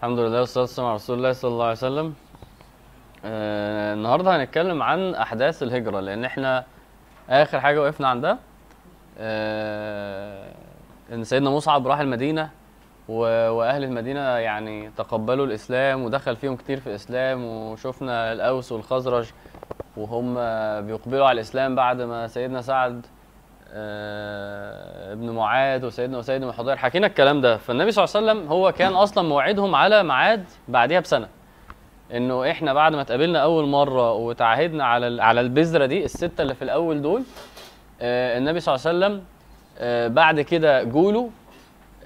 الحمد لله والصلاة والسلام على رسول الله صلى الله عليه وسلم. آه النهارده هنتكلم عن أحداث الهجرة لأن إحنا آخر حاجة وقفنا عندها آه إن سيدنا مصعب راح المدينة وأهل المدينة يعني تقبلوا الإسلام ودخل فيهم كتير في الإسلام وشفنا الأوس والخزرج وهم بيقبلوا على الإسلام بعد ما سيدنا سعد ابن معاذ وسيدنا اسيد بن حضير حكينا الكلام ده. فالنبي صلى الله عليه وسلم هو كان أصلا موعدهم على ميعاد بعديها بسنة. إنه إحنا بعد ما اتقابلنا أول مرة وتعهدنا على على البذرة دي الستة اللي في الأول دول آه، النبي صلى الله عليه وسلم آه، بعد كده جوله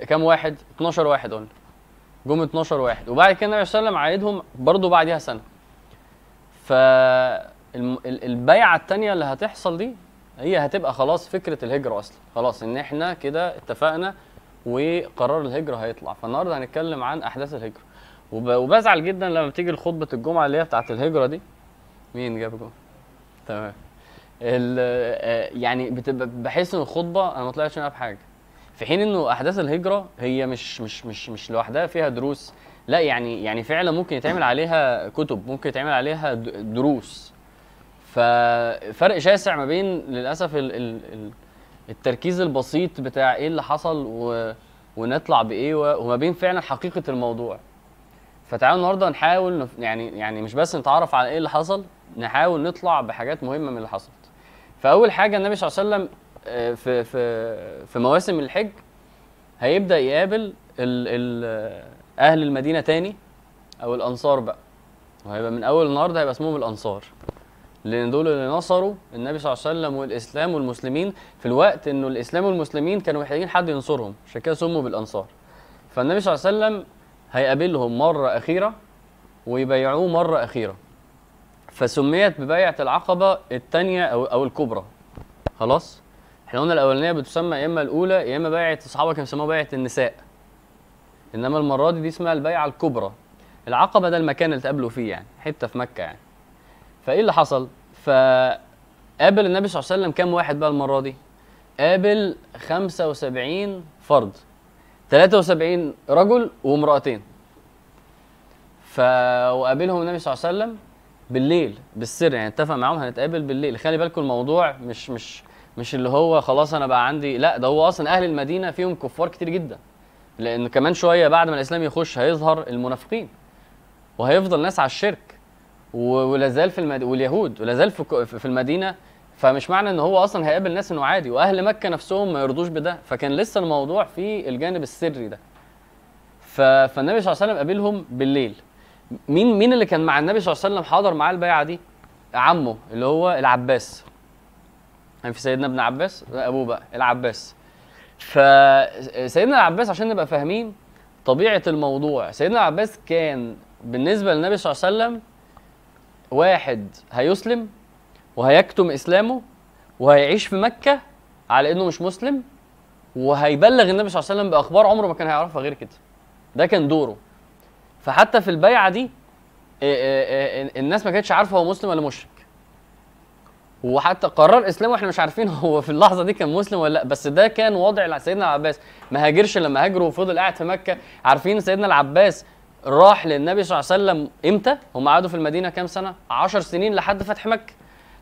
كام واحد؟ 12 واحد قلنا. جم 12 واحد. وبعد كده النبي صلى الله عليه وسلم عايدهم برضه بعديها سنة. فالبيعه الثانية اللي هتحصل دي هي هتبقى خلاص فكرة الهجرة أصلا. خلاص إن إحنا كده اتفقنا وقرار الهجرة هيطلع. فالنهاردة هنتكلم عن أحداث الهجرة. وب... وبزعل جدا لما بتيجي الخطبة الجمعة اللي هي بتاعه الهجرة دي. مين جاب جمعه تمام. آه، يعني بتبقى بحس إن الخطبة أنا ما طلعتش منها بحاجة. في حين إنه أحداث الهجرة هي مش مش مش مش لوحدها فيها دروس. لا يعني يعني فعلا ممكن يتعمل عليها كتب ممكن يتعمل عليها دروس. ففرق شاسع ما بين للأسف ال ال ال التركيز البسيط بتاع إيه اللي حصل و ونطلع بإيه وما بين فعلا حقيقة الموضوع. فتعالوا النهارده نحاول. يعني يعني مش بس نتعرف على إيه اللي حصل نحاول نطلع بحاجات مهمة من اللي حصلت. فأول حاجة النبي صلى الله عليه وسلم آه، في في في مواسم الحج هيبدأ يقابل ال ال أهل المدينة تاني أو الأنصار بقى. وهيبقى من أول النهارده هيبقى اسمهم الأنصار. لأن دول اللي نصروا النبي صلى الله عليه وسلم والإسلام والمسلمين في الوقت إنه الإسلام والمسلمين كانوا محتاجين حد ينصرهم عشان كده سموا بالأنصار. فالنبي صلى الله عليه وسلم هيقابلهم مرة أخيرة ويبايعوه مرة أخيرة. فسميت ببيعة العقبة الثانية أو أو الكبرى. خلاص؟ إحنا قلنا الأولانية بتسمى يا إما الأولى يا إما بيعة الصحابه كانوا بيسموها بيعة النساء. إنما المرة دي دي اسمها البيعة الكبرى. العقبة ده المكان اللي تقابلوا فيه يعني حتة في مكة يعني. فإيه اللي حصل؟ فقابل النبي صلى الله عليه وسلم كام واحد بقى المرة دي؟ قابل 75 فرد 73 رجل وامرأتين. ف وقابلهم النبي صلى الله عليه وسلم بالليل بالسر يعني اتفق معاهم هنتقابل بالليل. خلي بالكم الموضوع مش مش مش اللي هو خلاص أنا بقى عندي لا ده هو أصلا أهل المدينة فيهم كفار كتير جدا. لأن كمان شوية بعد ما الإسلام يخش هيظهر المنافقين وهيفضل ناس على الشرك. ولا زال في المد... واليهود ولا زال في المدينة. فمش معنى إن هو أصلا هيقابل ناس إنه عادي وأهل مكة نفسهم ما يرضوش بده. فكان لسه الموضوع في الجانب السري ده. ف... فالنبي صلى الله عليه وسلم قابلهم بالليل. مين مين اللي كان مع النبي صلى الله عليه وسلم حاضر معاه البيعة دي؟ عمه اللي هو العباس. يعني في سيدنا ابن عباس لا أبوه بقى العباس. فسيدنا العباس عشان نبقى فاهمين طبيعة الموضوع. سيدنا العباس كان بالنسبة للنبي صلى الله عليه وسلم واحد هيسلم وهيكتم إسلامه وهيعيش في مكة على إنه مش مسلم وهيبلغ النبي صلى الله عليه وسلم بأخبار عمره ما كان هيعرفها غير كده. ده كان دوره. فحتى في البيعة دي إيه إيه إيه الناس ما كانتش عارفة هو مسلم ولا مشرك. وحتى قرار إسلامه إحنا مش عارفين هو في اللحظة دي كان مسلم ولا لأ بس ده كان وضع سيدنا العباس. ما هاجرش لما هاجر وفضل قاعد في مكة عارفين سيدنا العباس راح للنبي صلى الله عليه وسلم إمتى؟ هم قعدوا في المدينة كام سنة؟ 10 سنين لحد فتح مكة.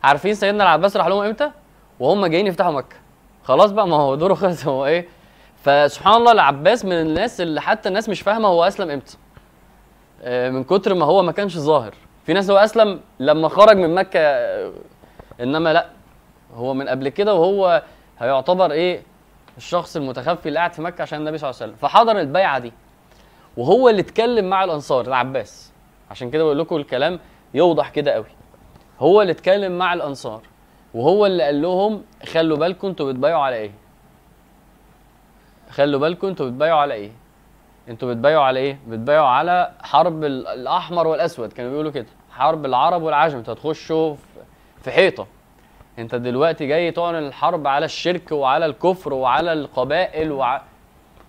عارفين سيدنا العباس راح لهم إمتى؟ وهم جايين يفتحوا مكة. خلاص بقى ما هو دوره خلص هو إيه؟ فسبحان الله العباس من الناس اللي حتى الناس مش فاهمة هو أسلم إمتى. آه، من كتر ما هو ما كانش ظاهر. في ناس هو أسلم لما خرج من مكة آه، إنما لأ. هو من قبل كده وهو هيعتبر إيه؟ الشخص المتخفي اللي قاعد في مكة عشان النبي صلى الله عليه وسلم. فحضر البيعة دي. وهو اللي اتكلم مع الأنصار العباس. عشان كده بقول لكم الكلام يوضح كده قوي. هو اللي اتكلم مع الأنصار وهو اللي قال لهم خلوا بالكم أنتوا بتبايعوا على إيه؟ خلوا بالكم أنتوا بتبايعوا على إيه؟ أنتوا بتبايعوا على إيه؟ بتبايعوا على حرب ال- الأحمر والأسود. كانوا بيقولوا كده حرب العرب والعجم. أنتوا هتخشوا في- حيطة. انت دلوقتي جاي تعلن الحرب على الشرك وعلى الكفر وعلى القبائل وع...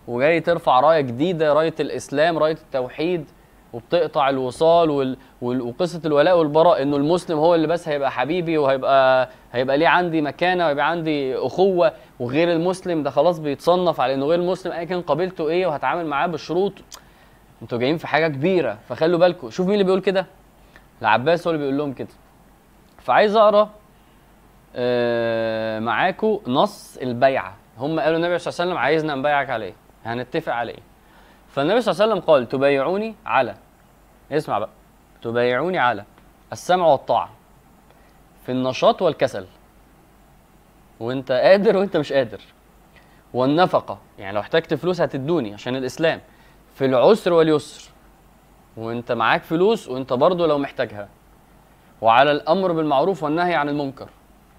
وجاي ترفع راية جديدة راية الإسلام راية التوحيد وبتقطع الوصال وال... وقصة الولاء والبراء إنه المسلم هو اللي بس هيبقى حبيبي وهيبقى هيبقى ليه عندي مكانة وهيبقى عندي أخوة وغير المسلم ده خلاص بيتصنف على إنه غير المسلم أيا كان قبيلته إيه وهتعامل معاه بشروط. أنتوا جايين في حاجة كبيرة فخلوا بالكم. شوف مين اللي بيقول كده؟ العباس هو اللي بيقول لهم كده. فعايز أقرأ آه، معاكم نص البيعة. هم قالوا النبي صلى الله عليه وسلم عايزنا نبايعك عليه. هنتفق عليه. فالنبي صلى الله عليه وسلم قال تبايعوني على. اسمع بقى. تبايعوني على السمع والطاعة في النشاط والكسل. وانت قادر وانت مش قادر. والنفقة يعني لو احتجت فلوس هتدوني عشان الإسلام. في العسر واليسر وانت معاك فلوس وانت برضه لو محتاجها. وعلى الأمر بالمعروف والنهي عن المنكر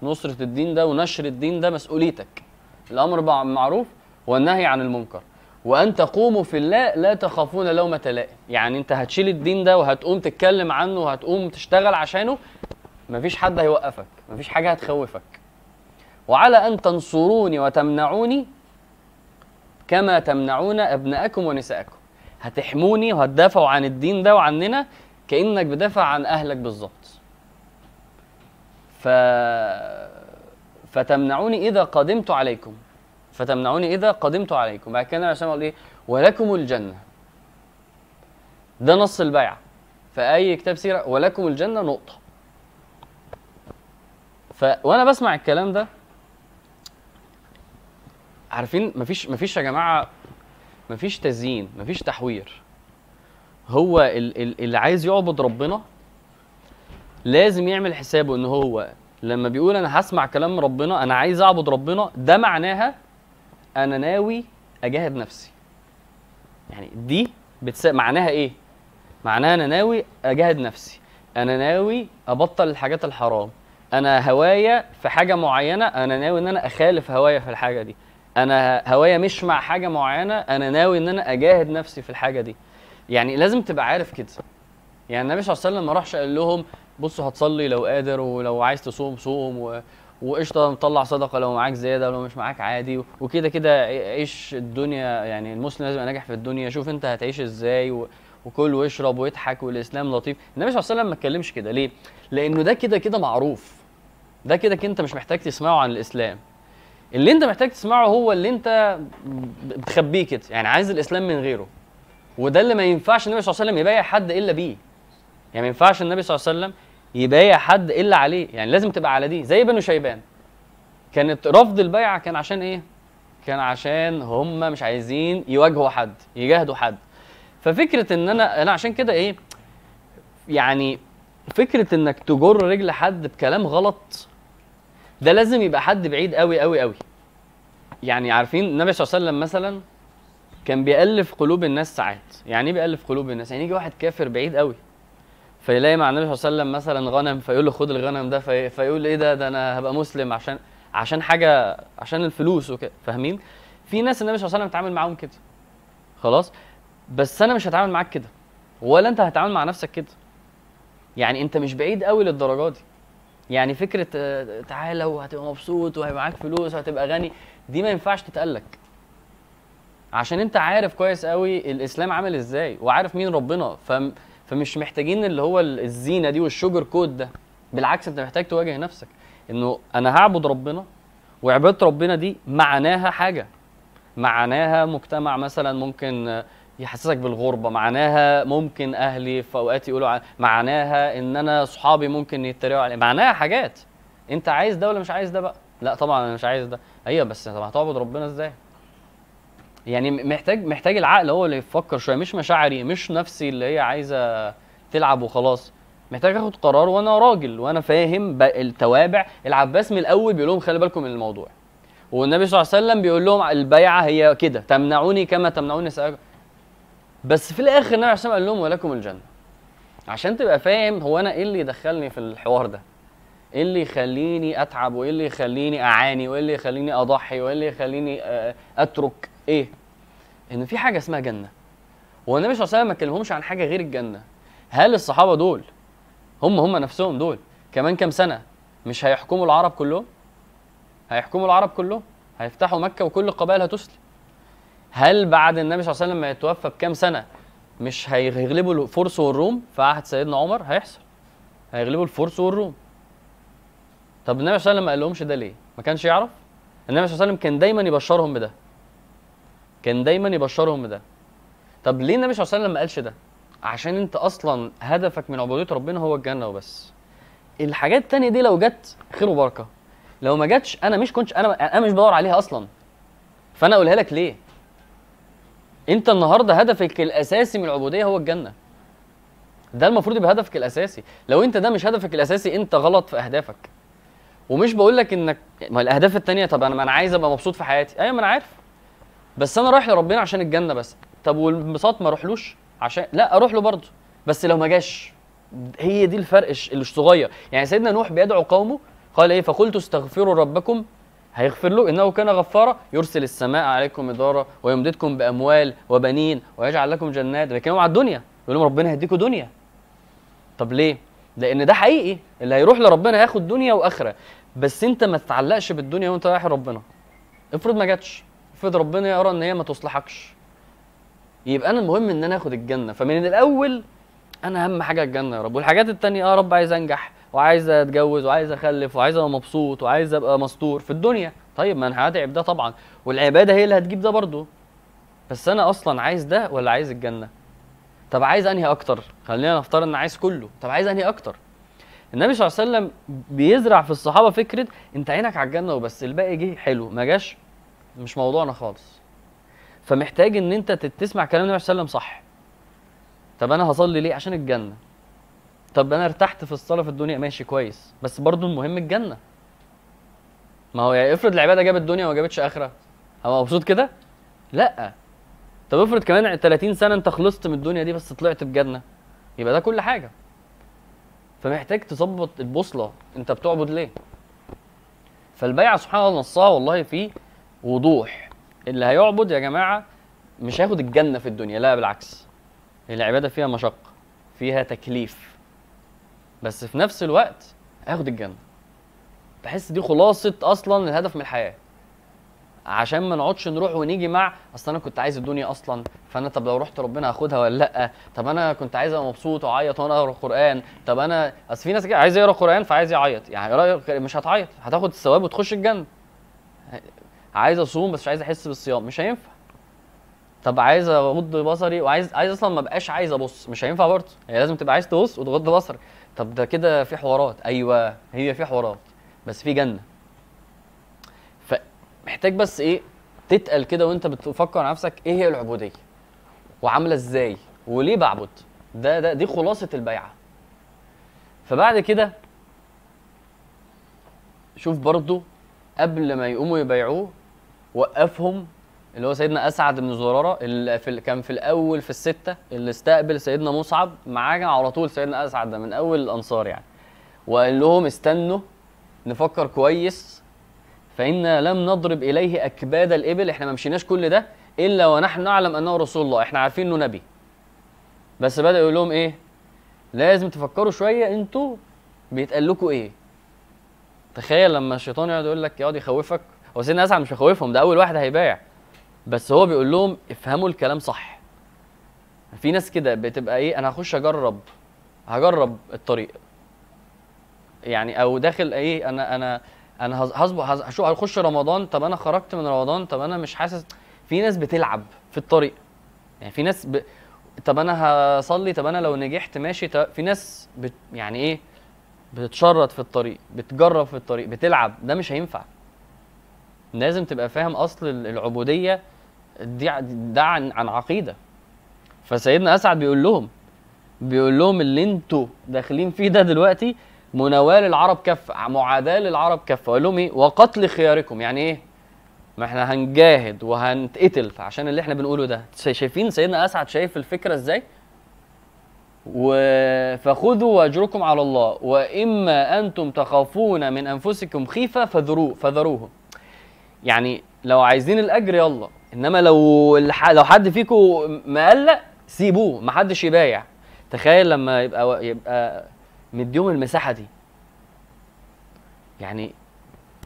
نصرة الدين ده ونشر الدين ده مسؤوليتك. الأمر بالمعروف والنهي عن المنكر. وأن تقوموا في الله لا تخافون لومة لائم يعني أنت هتشيل الدين ده وهتقوم تتكلم عنه وهتقوم تشتغل عشانه مفيش حد هيوقفك مفيش حاجة هتخوفك. وعلى أن تنصروني وتمنعوني كما تمنعون أبناءكم ونساءكم. هتحموني وهتدافعوا عن الدين ده وعننا كأنك بدافع عن أهلك بالظبط. ف فتمنعوني إذا قدمت عليكم. فتمنعوني إذا قدمت عليكم. بعد كده عليه قال إيه؟ ولكم الجنة. ده نص البيعة. في اي كتاب سيرة ولكم الجنة نقطة. ف وأنا بسمع الكلام ده. عارفين؟ مفيش مفيش يا جماعة مفيش تزيين مفيش تحوير. هو ال- ال- اللي عايز يعبد ربنا لازم يعمل حسابه إن هو لما بيقول أنا هسمع كلام ربنا أنا عايز أعبد ربنا ده معناها أنا ناوي اجاهد نفسي. يعني دي بتس... معناها إيه؟ معناها أنا ناوي اجاهد نفسي. أنا ناوي أبطل الحاجات الحرام. أنا هوايا في حاجة معينة أنا ناوي إن أنا أخالف هوايا في الحاجة دي. أنا هوايا مش مع حاجة معينة أنا ناوي إن أنا أجاهد نفسي في الحاجة دي. يعني لازم تبقى عارف كده. يعني النبي صلى الله عليه وسلم ما راحش قال لهم بصوا هتصلي لو قادر ولو عايز تصوم صوم. وقشطة مطلع صدقة لو معاك زيادة ولو مش معاك عادي. وكده كده عيش الدنيا يعني المسلم لازم ناجح في الدنيا. شوف انت هتعيش إزاي و... وكل واشرب واضحك والإسلام لطيف. النبي صلى الله عليه وسلم ما اتكلمش كده. ليه؟ لأنه ده كده كده معروف. ده كده كده انت مش محتاج تسمعه عن الإسلام. اللي انت محتاج تسمعه هو اللي انت بتخبيه كده يعني عايز الإسلام من غيره. وده اللي ما ينفعش النبي صلى الله عليه وسلم يبايع حد إلا بيه. يعني ما ينفعش النبي صلى الله عليه وسلم يبايع حد إلا عليه. يعني لازم تبقى على دي. زي بنو شيبان. كانت رفض البيعة كان عشان إيه؟ كان عشان هم مش عايزين يواجهوا حد يجاهدوا حد. ففكرة إن أنا أنا عشان كده إيه؟ يعني فكرة إنك تجر رجل حد بكلام غلط ده لازم يبقى حد بعيد قوي قوي قوي يعني عارفين النبي صلى الله عليه وسلم مثلا كان بيألف قلوب الناس ساعات. يعني إيه بيألف قلوب الناس؟ يعني يجي واحد كافر بعيد قوي فيلاقي مع النبي صلى الله عليه وسلم مثلا غنم فيقول له خد الغنم ده في فيقول إيه ده؟ ده أنا هبقى مسلم عشان عشان حاجة عشان الفلوس وكده. فاهمين؟ في ناس النبي صلى الله عليه وسلم اتعامل معاهم كده. خلاص؟ بس أنا مش هتعامل معاك كده. ولا أنت هتتعامل مع نفسك كده. يعني أنت مش بعيد قوي للدرجة دي. يعني فكرة تعالى وهتبقى مبسوط وهيبقى معاك فلوس وهتبقى غني دي ما ينفعش تتقلك عشان أنت عارف كويس قوي الإسلام عامل إزاي وعارف مين ربنا. فم فمش محتاجين اللي هو ال- الزينة دي والشوجر كود ده. بالعكس انت محتاج تواجه نفسك. انه أنا هعبد ربنا وعبادة ربنا دي معناها حاجة. معناها مجتمع مثلا ممكن يحسسك بالغربة. معناها ممكن أهلي في أوقات يقولوا ع- معناها إن أنا صحابي ممكن يتريقوا علي. معناها حاجات. أنت عايز ده ولا مش عايز ده بقى؟ لا طبعا أنا مش عايز ده. أيوه بس طب هتعبد ربنا إزاي؟ يعني محتاج محتاج العقل هو اللي يفكر شوية مش مشاعري مش نفسي اللي هي عايزة تلعب وخلاص. محتاج آخد قرار وأنا راجل وأنا فاهم التوابع. العباس من الأول بيقول لهم خلي بالكم من الموضوع. والنبي صلى الله عليه وسلم بيقول لهم البيعة هي كده تمنعوني كما تمنعون نساءكم بس في الآخر النبي عليه والسلام قال لهم ولكم الجنة. عشان تبقى فاهم هو أنا إيه اللي يدخلني في الحوار ده. إيه اللي يخليني أتعب وإيه اللي يخليني أعاني وإيه اللي يخليني أضحي وإيه اللي يخليني آه، أترك؟ إيه؟ إن في حاجة اسمها جنة. والنبي صلى الله عليه وسلم ما كلمهمش عن حاجة غير الجنة. هل الصحابة دول هم هم نفسهم دول كمان كام سنة مش هيحكموا العرب كلهم؟ هيحكموا العرب كلهم؟ هيفتحوا مكة وكل القبائل هتسلم؟ هل بعد النبي صلى الله عليه وسلم ما يتوفى بكام سنة مش هيغلبوا الفرس والروم؟ في عهد سيدنا عمر هيحصل. هيغلبوا الفرس والروم. طب النبي صلى الله عليه وسلم ما قالهمش ده ليه؟ ما كانش يعرف؟ النبي صلى الله عليه وسلم كان دايما يبشرهم بده. كان دايما يبشرهم بده. طب ليه النبي صلى الله عليه وسلم ما قالش ده؟ عشان انت أصلا هدفك من عبودية ربنا هو الجنة وبس. الحاجات التانية دي لو جت خير وبركة. لو ما جاتش أنا مش كنتش أنا أنا مش بدور عليها أصلا. فأنا أقولها لك ليه؟ أنت النهارده هدفك الأساسي من العبودية هو الجنة. ده المفروض يبقى هدفك الأساسي. لو أنت ده مش هدفك الأساسي أنت غلط في أهدافك. ومش بقول لك انك ما الأهداف التانية طب أنا ما أنا عايز أبقى مبسوط في حياتي. أيوه ما أنا عارف. بس أنا رايح لربنا عشان الجنة بس. طب والانبساط ما أروحلوش؟ عشان لا أروح له برضه. بس لو ما جاش هي دي الفرق الصغير. يعني سيدنا نوح بيدعو قومه قال إيه؟ فقلت استغفروا ربكم هيغفر له إنه كان غفارا. يرسل السماء عليكم مدرارا ويمددكم بأموال وبنين ويجعل لكم جنات. بيتكلموا على الدنيا. يقول لهم ربنا هيديكم دنيا. طب ليه؟ لأن ده حقيقي اللي هيروح لربنا هياخد دنيا واخرة. بس انت ما تتعلقش بالدنيا وانت رايح لربنا افرض ما جاتش. افرض ربنا يرى ان هي ما تصلحكش. يبقى أنا المهم ان أنا اخد الجنة. فمن الأول أنا اهم حاجة الجنة يا رب. والحاجات التانية آه يا رب عايز انجح وعايز اتجوز وعايز اخلف وعايز ابقى مبسوط وعايز ابقى مستور في الدنيا. طيب ما أنا هتعب ده طبعا. والعبادة هي اللي هتجيب ده برضه. بس أنا أصلا عايز ده ولا عايز الجنة؟ طب عايز أنهي أكتر؟ خلينا نفترض إن عايز كله. طب عايز أنهي أكتر؟ النبي صلى الله عليه وسلم بيزرع في الصحابة فكرة أنت عينك على الجنة وبس الباقي جه حلو ما جاش؟ مش موضوعنا خالص. فمحتاج إن أنت تسمع كلام النبي صلى الله عليه وسلم صح. طب أنا هصلي ليه؟ عشان الجنة. طب أنا ارتحت في الصلاة في الدنيا؟ ماشي كويس. بس برضو المهم الجنة. ما هو يعني افرض العبادة جابت دنيا وما جابتش آخرة. هبقى مبسوط كده؟ لأ. طب افرض كمان 30 سنة انت خلصت من الدنيا دي بس طلعت بجنة يبقى ده كل حاجة. فمحتاج تظبط البوصلة انت بتعبد ليه؟ فالبيعه سبحان الله نصها والله في وضوح. اللي هيعبد يا جماعة مش هياخد الجنة في الدنيا لا بالعكس. العبادة فيها مشقة فيها تكليف. بس في نفس الوقت هياخد الجنة. بحس دي خلاصة أصلا الهدف من الحياة. عشان ما نقعدش نروح ونيجي مع أصل أنا كنت عايز الدنيا أصلا. فأنا طب لو رحت ربنا هاخدها ولا لأ؟ طب أنا كنت عايز أبقى مبسوط وأعيط وأنا أقرأ قران طب أنا أصل في ناس كده عايز يقرأ قران فعايز يعيط. يعني مش هتعيط هتاخد الثواب وتخش الجنة. عايز أصوم بس مش عايز أحس بالصيام مش هينفع. طب عايز اغض بصري وعايز عايز أصلا ما بقاش عايز أبص مش هينفع برضه. هي لازم تبقى عايز تبص وتغض بصرك. طب ده كده في حوارات. أيوه هي في حوارات. بس في جنة. فمحتاج بس إيه تتقل كده وانت بتفكر نفسك إيه هي العبودية وعاملة إزاي وليه بعبد. ده ده دي خلاصة البيعة. فبعد كده شوف برضو قبل ما يقوموا يبيعوه وقفهم اللي هو سيدنا أسعد بن زرارة اللي في كان في الأول في الستة اللي استقبل سيدنا مصعب معاه على طول سيدنا أسعد ده من أول الأنصار يعني. وقال لهم استنوا نفكر كويس فإنا لم نضرب إليه أكباد الإبل إحنا ما مشيناش كل ده إلا ونحن نعلم أنه رسول الله إحنا عارفين إنه نبي. بس بدأ يقول لهم إيه؟ لازم تفكروا شوية أنتوا بيتقال لكم إيه؟ تخيل لما الشيطان يقعد يقول لك يقعد يخوفك. هو سيدنا أسعد مش هيخوفهم ده أول واحد هيبايع. بس هو بيقول لهم افهموا الكلام صح. في ناس كده بتبقى إيه؟ أنا هخش أجرب هجرب الطريق. يعني أو داخل إيه؟ أنا أنا أنا هز- هشوف هخش رمضان طب أنا خرجت من رمضان طب أنا مش حاسس. في ناس بتلعب في الطريق. يعني في ناس ب... طب أنا هصلي طب أنا لو نجحت ماشي طب في ناس بت... يعني إيه بتتشرط في الطريق بتجرب في الطريق بتلعب. ده مش هينفع. لازم تبقى فاهم أصل ال- العبودية دي ده عن عن عقيدة. فسيدنا أسعد بيقول لهم بيقول لهم اللي أنتوا داخلين فيه ده دلوقتي مناوال العرب كفه معاداة للعرب كفه وقال لهم إيه؟ وقتل خياركم. يعني إيه؟ ما إحنا هنجاهد وهنتقتل. عشان اللي إحنا بنقوله ده. شا- شايفين سيدنا أسعد شايف الفكرة إزاي؟ و... فخذوا وأجركم على الله. وإما أنتم تخافون من أنفسكم خيفة فذروه فذروه يعني لو عايزين الأجر يلا. إنما لو الح... لو حد فيكم مقلق سيبوه. محدش يبايع. تخيل لما يبقى يبقى مديهم المساحة دي. يعني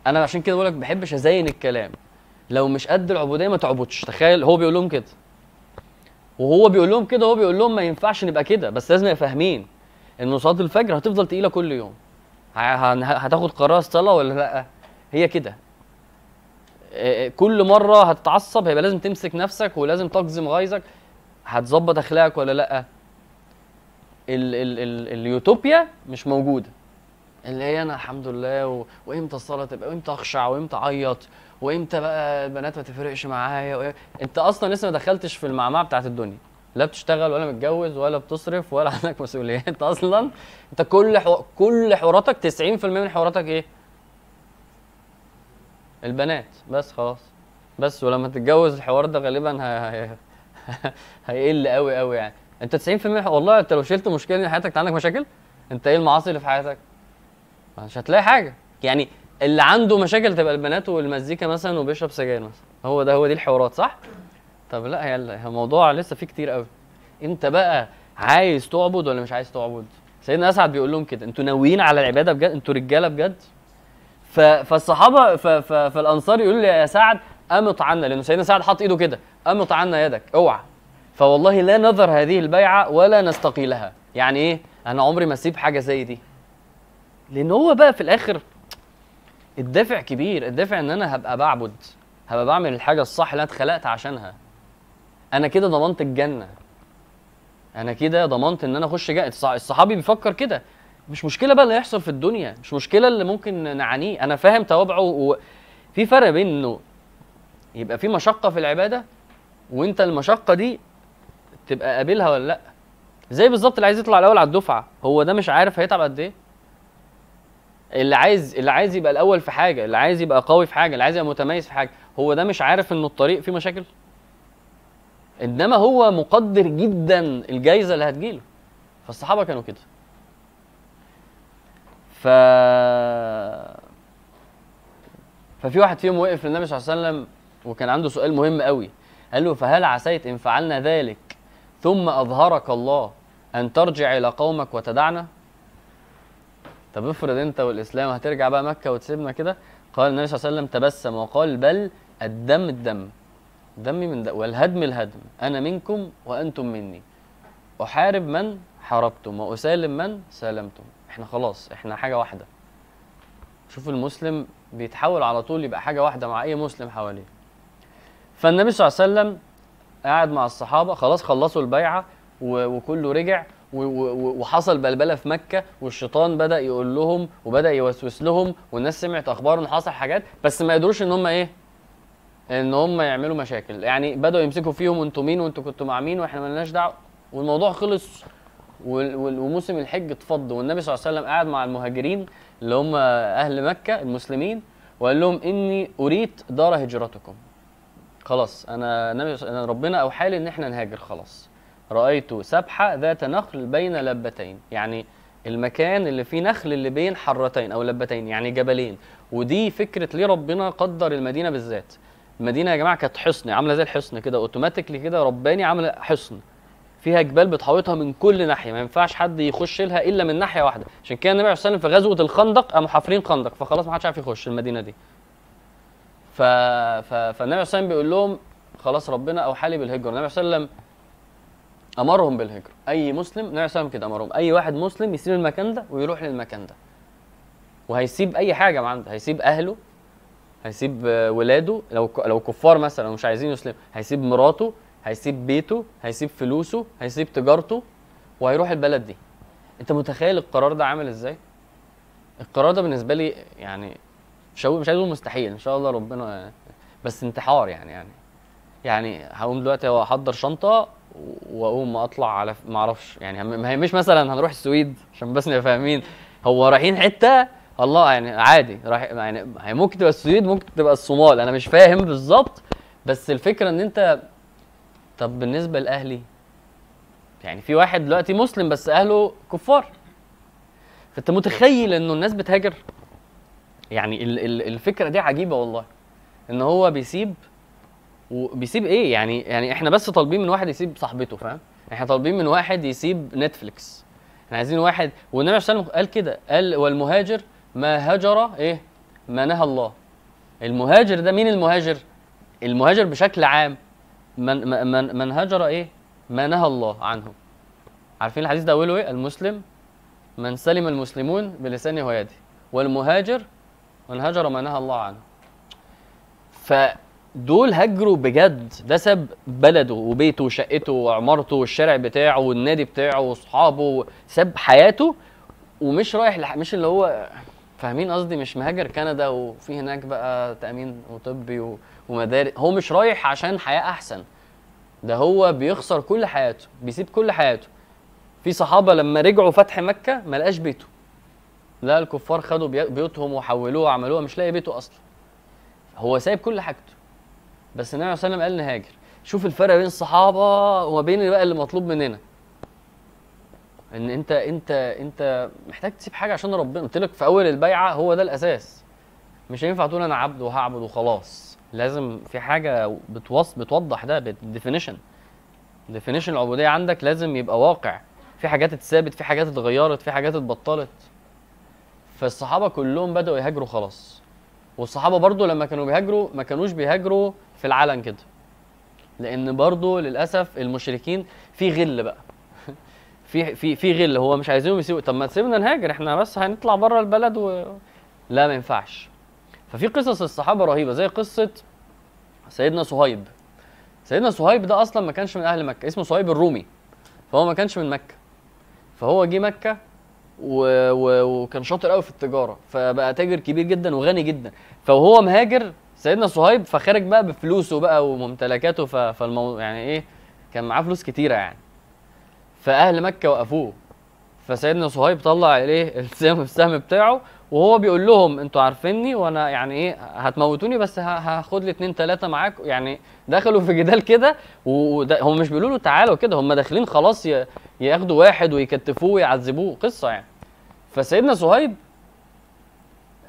أنا عشان كده بقول لك ما بحبش ازين الكلام. لو مش قد العبودية ما تعبدش. تخيل هو بيقول لهم كده. وهو بيقول لهم كده هو بيقول لهم ما ينفعش نبقى كده. بس لازم نبقى فاهمين إن صلاة الفجر هتفضل تقيلة كل يوم. هتاخد قرار الصلاه ولا لأ؟ هي كده. كل مرة هتتعصب هيبقى لازم تمسك نفسك ولازم تقزم غيظك. هتظبط أخلاقك ولا لأ؟ ال ال ال اليوتوبيا مش موجودة. اللي هي أنا الحمد لله و... وإمتى الصلاة تبقى وإمتى أخشع وإمتى أعيط وإمتى بقى البنات ما تفرقش معايا و... أنت أصلا لسه ما دخلتش في المعمعة بتاعت الدنيا. لا بتشتغل ولا متجوز ولا بتصرف ولا عندك مسؤوليات انت أصلا. أنت كل حو... كل حواراتك 90% من حواراتك إيه؟ البنات. بس خلاص. بس ولما تتجوز الحوار ده غالبا هي... هي... هيقل قوي قوي يعني. انت 90% والله انت لو شلت مشكلة من حياتك انت عندك مشاكل انت إيه المعاصي اللي في حياتك؟ مش هتلاقي حاجة. يعني اللي عنده مشاكل تبقى البنات والمزيكا مثلا وبيشرب سجاير مثلا. هو ده هو دي الحوارات صح؟ طب لا هي الموضوع لسه فيه كتير قوي. انت بقى عايز تعبد ولا مش عايز تعبد؟ سيدنا اسعد بيقول لهم كده أنتوا ناويين على العبادة بجد؟ أنتوا رجالة بجد. فالصحابة. فالأنصار يقولوا لي يا سعد امط عنا لأنه سيدنا سعد حط إيده كده امط عنا يدك اوعى. فوالله لا نذر هذه البيعة ولا نستقيلها يعني إيه؟ أنا عمري ما أسيب حاجة زي دي. لأن هو بقى في الآخر الدافع كبير. الدافع إن أنا هبقى بعبد. هبقى بعمل الحاجة الصح اللي أنا اتخلقت عشانها. أنا كده ضمنت الجنة. أنا كده ضمنت إن أنا أخش جنة الصح- الصحابي بيفكر كده. مش مشكلة بقى اللي يحصل في الدنيا. مش مشكلة اللي ممكن نعانيه. أنا فاهم توابعه وفي فرق بين انه يبقى في مشقة في العبادة وأنت المشقة دي تبقى قابلها ولا لأ. زي بالظبط اللي عايز يطلع الأول على الدفعة. هو ده مش عارف هيتعب قد إيه. اللي عايز اللي عايز يبقى الأول في حاجة اللي عايز يبقى قوي في حاجة اللي عايز يبقى متميز في حاجة هو ده مش عارف إن الطريق فيه مشاكل. إنما هو مقدر جدا الجايزة اللي هتجيله. فالصحابة كانوا كده. ف ففي واحد فيهم وقف للنبي صلى الله عليه وسلم وكان عنده سؤال مهم قوي. قال له فهل عسيت إن فعلنا ذلك ثم أظهرك الله أن ترجع إلى قومك وتدعنا. طب افرض أنت والإسلام هترجع بقى مكة وتسيبنا كده؟ قال النبي صلى الله عليه وسلم تبسم وقال بل الدم الدم. دمي من دم والهدم الهدم. أنا منكم وأنتم مني. أحارب من حاربتم وأسالم من سالمتم. إحنا خلاص إحنا حاجة واحدة. شوف المسلم بيتحول على طول يبقى حاجة واحدة مع أي مسلم حواليه. فالنبي صلى الله عليه وسلم قاعد مع الصحابة خلاص خلصوا البيعة وكله رجع وحصل بلبلة في مكة والشيطان بدأ يقول لهم وبدأ يوسوس لهم والناس سمعت أخبار ان حصل حاجات بس ما قدروش إن هم إيه؟ إن هم يعملوا مشاكل. يعني بدأوا يمسكوا فيهم وأنتوا مين وأنتوا كنتوا مع مين وإحنا ملناش دعوة. والموضوع خلص وموسم الحج اتفض والنبي صلى الله عليه وسلم قاعد مع المهاجرين اللي هم أهل مكة المسلمين وقال لهم إني أريد دار هجرتكم. خلاص أنا النبي أنا ربنا أوحى لي إن إحنا نهاجر خلاص. رأيت سبحه ذات نخل بين لبتين يعني المكان اللي فيه نخل اللي بين حرتين أو لبتين يعني جبلين. ودي فكرة ليه ربنا قدر المدينة بالذات. المدينة يا جماعة كانت حصن عاملة زي الحصن كده اوتوماتيكلي كده رباني عاملة حصن. فيها جبال بتحوطها من كل ناحية ما ينفعش حد يخش لها إلا من ناحية واحدة. عشان كده النبي عليه الصلاة والسلام في غزوة الخندق قاموا حافرين خندق فخلاص ما حدش عارف يخش المدينة دي. ف... ف... فالنبي عليه بيقول لهم خلاص ربنا أوحى لي بالهجرة. النبي عليه الصلاه والسلام أمرهم بالهجرة. أي مسلم النبي عليه والسلام كده أمرهم. أي واحد مسلم يسيب المكان ده ويروح للمكان ده. وهيسيب أي حاجة عنده هيسيب أهله هيسيب ولاده. لو لو كفار مثلا ومش عايزين يسلموا هيسيب مراته هيسيب بيته هيسيب فلوسه هيسيب تجارته وهيروح البلد دي. أنت متخيل القرار ده عامل إزاي؟ القرار ده بالنسبة لي يعني مش مش عايز أقول مستحيل إن شاء الله ربنا بس انتحار يعني يعني يعني هقوم دلوقتي أحضر شنطة وأقوم أطلع على ما أعرفش يعني ما هي مش مثلا هنروح السويد عشان بس نبقى فاهمين هو رايحين حتة الله يعني عادي رايح يعني هي ممكن تبقى السويد ممكن تبقى الصومال أنا مش فاهم بالظبط بس الفكرة إن أنت طب بالنسبة لأهلي يعني في واحد دلوقتي مسلم بس أهله كفار فأنت متخيل إنه الناس بتهاجر؟ يعني ال- ال- الفكرة دي عجيبة والله. إن هو بيسيب وبيسيب إيه؟ يعني يعني إحنا بس طالبين من واحد يسيب صاحبته فاهم؟ إحنا طالبين من واحد يسيب نتفليكس إحنا عايزين واحد والنبي صلى الله عليه وسلم قال كده قال والمهاجر ما هجر إيه؟ ما نهى الله. المهاجر ده مين المهاجر؟ المهاجر بشكل عام من من من هجر إيه؟ ما نهى الله عنه عارفين الحديث ده أوله إيه؟ المسلم من سلم المسلمون بلسانه ويده والمهاجر من هجر ما نهى الله عنه. دول هاجروا بجد. ده ساب بلده وبيته وشقته وعمارته والشارع بتاعه والنادي بتاعه واصحابه ساب حياته ومش رايح لح... مش اللي هو فاهمين قصدي؟ مش مهاجر كندا وفي هناك بقى تأمين وطبي و... ومدارس. هو مش رايح عشان حياة أحسن. ده هو بيخسر كل حياته بيسيب كل حياته. في صحابة لما رجعوا فتح مكة ما لقاش بيته. لا الكفار خدوا بي- بيوتهم وحولوها وعملوها مش لاقي بيته أصلا. هو سايب كل حاجته. بس النبي عليه وسلم قال نهاجر شوف الفرق بين الصحابة وما بين بقى اللي مطلوب مننا. إن أنت أنت أنت محتاج تسيب حاجة عشان ربنا. قلت لك في أول البيعة هو ده الأساس. مش هينفع تقول أنا عبد وهعبد وخلاص. لازم في حاجة بتوص بتوضح ده بال definition definition العبودية عندك لازم يبقى واقع. في حاجات اتثابت في حاجات اتغيرت في حاجات اتبطلت. فالصحابة كلهم بدأوا يهاجروا خلاص. والصحابة برضو لما كانوا بيهاجروا ما كانوش بيهاجروا في العلن كده. لأن برضو للأسف المشركين في غل بقى. في في في غل. هو مش عايزينهم يسيبوا. طب ما تسيبنا نهاجر إحنا بس هنطلع بره البلد و... لا ما ينفعش. ففي قصص الصحابة رهيبة زي قصة سيدنا صهيب. سيدنا صهيب ده أصلا ما كانش من أهل مكة اسمه صهيب الرومي. فهو ما كانش من مكة. فهو جه مكة و... و... وكان شاطر قوي في التجارة فبقى تاجر كبير جدا وغني جدا. فوهو مهاجر سيدنا صهيب فخرج بقى بفلوسه بقى وممتلكاته ف... فالموضوع يعني إيه كان معاه فلوس كتيرة يعني. فأهل مكة وقفوه. فسيدنا صهيب طلع عليه السهم السهم بتاعه وهو بيقول لهم أنتوا عارفيني وأنا يعني إيه هتموتوني بس هاخد لي اتنين تلاتة معاك. يعني دخلوا في جدال كده وده هم مش بيقولوا له تعالوا كده هم داخلين خلاص ياخدوا واحد ويكتفوه ويعذبوه قصة يعني. فسيدنا صهيب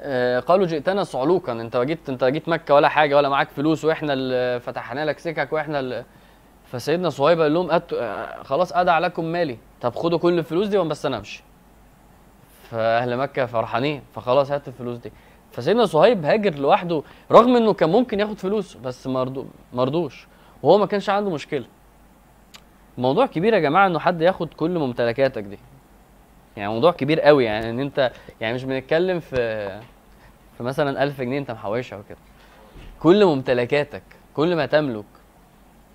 آه، قالوا جئتنا صعلوكا انت جيت انت جيت مكة ولا حاجة ولا معاك فلوس وإحنا اللي فتحنا لك سكك وإحنا اللي فسيدنا صهيب قال لهم أت... آه، خلاص ادع لكم مالي. طب خدوا كل الفلوس دي بس أنا امشي فأهل مكة فرحانين فخلاص هات الفلوس دي. فسيدنا صهيب هاجر لوحده رغم إنه كان ممكن ياخد فلوس بس مرضو مرضوش. وهو ما كانش عنده مشكلة. موضوع كبير يا جماعة إنه حد ياخد كل ممتلكاتك دي. يعني موضوع كبير قوي يعني إن أنت يعني مش بنتكلم في في مثلا 1000 جنيه أنت محوشها وكده. كل ممتلكاتك كل ما تملك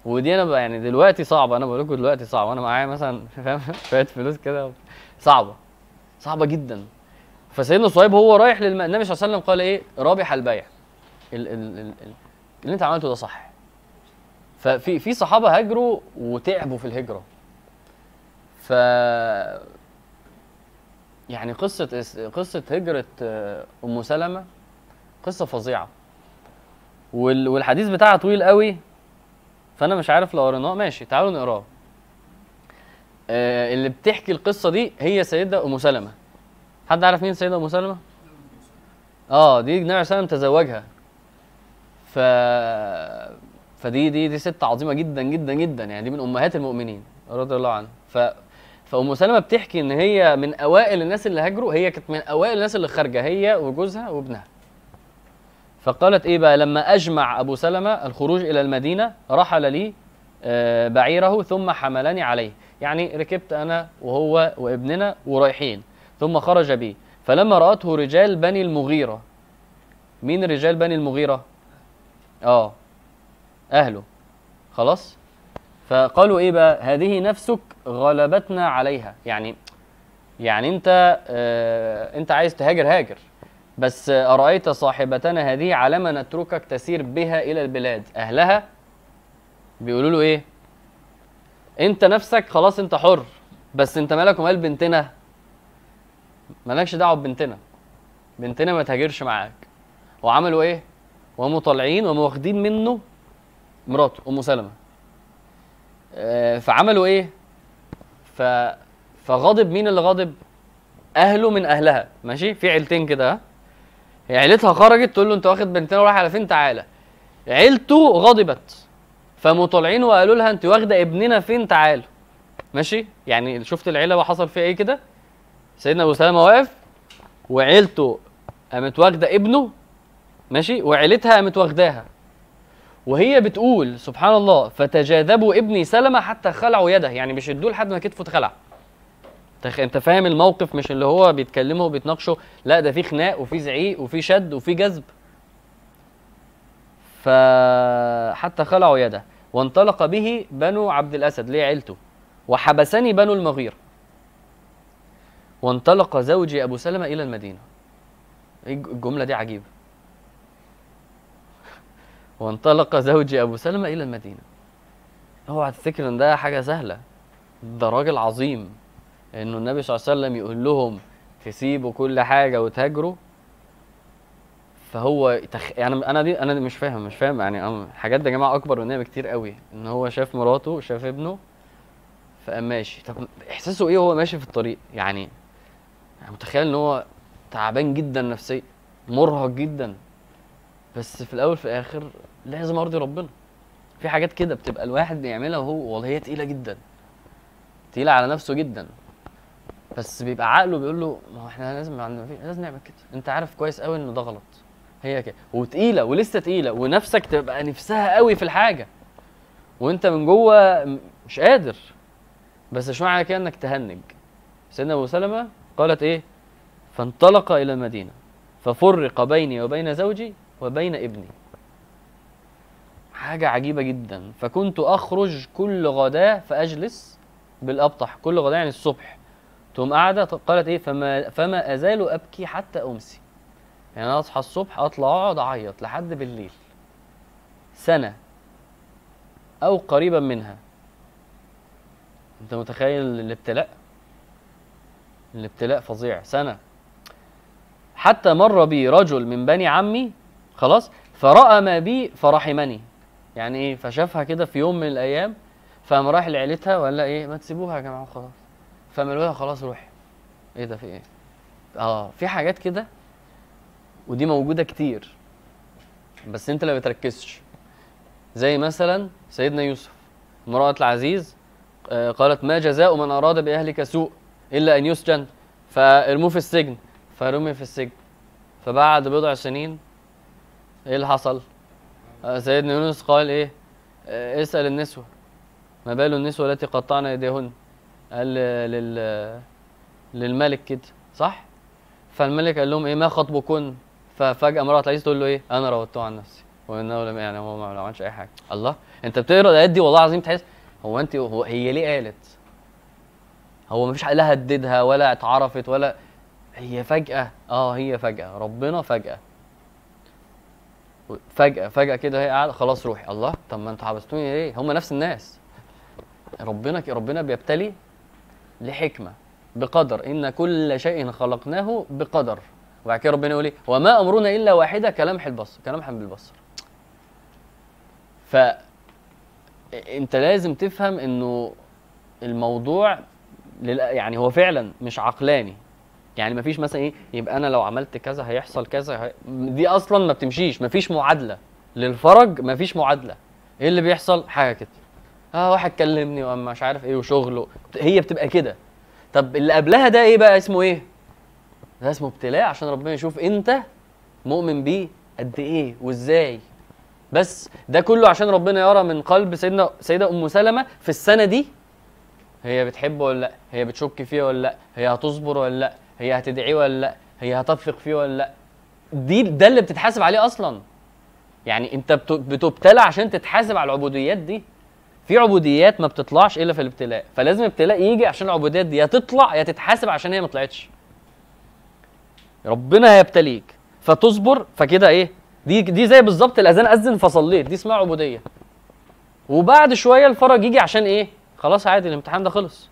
ودي أنا بقى يعني دلوقتي صعبة أنا بقول لكم دلوقتي صعبة. أنا معايا مثلا فاهم؟ شوية فلوس كده صعبة صعبة جدا. فسيدنا صهيب هو رايح للم... النبي صلى الله عليه وسلم قال إيه؟ رابح البيع. ال... ال... ال... ال... اللي أنت عملته ده صح. ففي في صحابة هاجروا وتعبوا في الهجرة. ف يعني قصة إس- قصة هجرة آه، أم سلمة قصة فظيعة. وال... والحديث بتاعها طويل قوي فأنا مش عارف لو قريناه. ماشي تعالوا نقراه. آه اللي بتحكي القصة دي هي سيدة أم سلمة. حد عارف مين سيدة أم سلمة؟ آه دي النبي عليه والسلام تزوجها ف فدي دي دي ست عظيمة جدا جدا جدا يعني دي من أمهات المؤمنين رضي الله عنها ف فأم سلمة بتحكي إن هي من أوائل الناس اللي هاجروا هي كانت من أوائل الناس اللي خارجة هي وجوزها وابنها. فقالت إيه بقى؟ لما أجمع أبو سلمة الخروج إلى المدينة رحل لي آه، بعيره ثم حملني عليه. يعني ركبت أنا وهو وابننا ورايحين ثم خرج بي. فلما رأته رجال بني المغيرة. مين رجال بني المغيرة؟ آه أهله. خلاص؟ فقالوا إيه بقى؟ هذه نفسك غلبتنا عليها. يعني يعني أنت آه أنت عايز تهاجر هاجر. بس أرأيت صاحبتنا هذه على ما نتركك تسير بها إلى البلاد. أهلها بيقولوا له إيه؟ أنت نفسك خلاص أنت حر بس أنت مالك ومال بنتنا؟ مالكش دعوة ببنتنا. بنتنا ما تهاجرش معاك. وعملوا إيه؟ وقاموا طالعين وقاموا واخدين منه مراته أم سلمة. آه، فعملوا إيه؟ ف فغضب مين اللي غضب؟ أهله من أهلها. ماشي؟ في عيلتين كده هي عيلتها خرجت تقول له أنت واخد بنتنا ورايح على فين؟ تعالى. عيلته غضبت. فقاموا طالعين وقالوا لها أنت واخدة ابننا فين؟ تعالوا. ماشي؟ يعني شفت العيلة وحصل فيها إيه كده؟ سيدنا أبو سلمه واقف وعيلته قامت واخدة ابنه ماشي؟ وعيلتها قامت واخداها. وهي بتقول سبحان الله فتجاذبوا ابني سلمة حتى خلعوا يده. يعني بيشدوه لحد ما كتفه اتخلع. تخ... انت فاهم الموقف؟ مش اللي هو بيتكلموا وبيتناقشوا. لا ده في خناق وفي زعيق وفي شد وفي جذب. فحتى خلعوا يده. وانطلق به بنو عبد الأسد ليه عيلته؟ وحبسني بنو المغيرة وانطلق زوجي أبو سلمة إلى المدينة. إيه الج- الجملة دي عجيبة. وانطلق زوجي أبو سلمة إلى المدينة. اوعى تفتكر إن ده حاجة سهلة. ده راجل عظيم. إنه النبي صلى الله عليه وسلم يقول لهم تسيبوا كل حاجة وتهاجروا. فهو تخ... يعني أنا دي أنا دي مش فاهم مش فاهم يعني الحاجات دي يا جماعة أكبر مننا بكتير قوي. إن هو شاف مراته شاف ابنه فقام ماشي. طب إحساسه إيه وهو ماشي في الطريق؟ يعني يعني متخيل إن هو تعبان جدا نفسيا مرهق جدا. بس في الأول في الآخر لازم أرضي ربنا. في حاجات كده بتبقى الواحد بيعملها وهو والله هي تقيلة جدا. تقيلة على نفسه جدا. بس بيبقى عقله بيقول له ما هو إحنا لازم لازم نعمل كده. أنت عارف كويس قوي انه ده غلط. هي كده. وتقيلة ولسه تقيلة ونفسك تبقى نفسها قوي في الحاجة. وأنت من جوه مش قادر. بس مش معنى كده إنك تهنج. سيدنا أبو سلمة قالت إيه؟ فانطلق إلى المدينة. ففرق بيني وبين زوجي وبين ابني. حاجة عجيبة جدا. فكنت أخرج كل غداة فأجلس بالأبطح كل غداة يعني الصبح. تقوم قاعدة قالت إيه فما فما أزال أبكي حتى أمسي. يعني أنا أصحى الصبح أطلع أقعد أعيط لحد بالليل. سنة أو قريبا منها. أنت متخيل الابتلاء؟ الابتلاء فظيع. سنة. حتى مر بي رجل من بني عمي خلاص فرأى ما بي فرحمني. يعني إيه فشافها كده في يوم من الأيام فقام راح لعيلتها وقال لها إيه ما تسيبوها يا جماعة خلاص فقالوا لها خلاص روحي. إيه ده في إيه؟ آه في حاجات كده ودي موجودة كتير. بس أنت اللي بتركزش. زي مثلا سيدنا يوسف امرأة العزيز آه، قالت ما جزاء من أراد بأهلك سوء إلا أن يسجن. فارموه في السجن. فرمي في السجن. فبعد بضع سنين إيه اللي حصل؟ آه، سيدنا يونس قال إيه؟ آه، اسأل النسوة. ما بال النسوة التي قطعن أيديهن؟ قال لل للملك كده صح؟ فالملك قال لهم إيه؟ ما خطبكن؟ ففجأة امراه العزيز تقول له إيه؟ أنا راودته عن نفسي. وإنه لم يعني هو ما عملش أي حاجة. الله أنت بتقرأ الآيات دي والله العظيم تحس هو أنت هو هي ليه قالت؟ هو ما فيش لا هددها ولا اتعرفت ولا هي فجأة. آه هي فجأة. ربنا فجأة. فجأة فجأة كده هي قاعدة خلاص روحي. الله طب ما أنتوا حبستوني ليه؟ هم نفس الناس. ربنا ربنا بيبتلي لحكمة بقدر. إن كل شيء خلقناه بقدر. وبعد كده ربنا يقول إيه؟ وما امرنا إلا واحدة كلمح البصر كلمح بالبصر. ف أنت لازم تفهم إنه الموضوع. يعني هو فعلا مش عقلاني. يعني مفيش مثلا إيه يبقى أنا لو عملت كذا هيحصل كذا هي... دي أصلا ما بتمشيش مفيش معادلة للفرج مفيش معادلة. إيه اللي بيحصل؟ حاجة كده. آه واحد كلمني وأما مش عارف إيه وشغله. هي بتبقى كده. طب اللي قبلها ده إيه بقى؟ اسمه إيه؟ ده اسمه ابتلاء عشان ربنا يشوف أنت مؤمن بيه قد إيه وإزاي. بس ده كله عشان ربنا يرى من قلب سيدنا سيدة أم سلمة في السنة دي. هي بتحبه ولا لأ؟ هي بتشك فيه ولا لأ؟ هي هتصبر ولا لأ؟ هي هتدعيه ولا لأ؟ هي هتثق فيه ولا لأ؟ دي ده اللي بتتحاسب عليه أصلا. يعني أنت بت- بتبتلى عشان تتحاسب على العبوديات دي. في عبوديات ما بتطلعش إلا في الابتلاء. فلازم ابتلاء يجي عشان العبوديات دي. يا تطلع يا تتحاسب عشان هي ما طلعتش. ربنا هيبتليك. فتصبر فكده إيه؟ دي دي زي بالظبط الأذان أذن فصليت. دي اسمها عبودية. وبعد شوية الفرج يجي عشان إيه؟ خلاص عادي الامتحان ده خلص.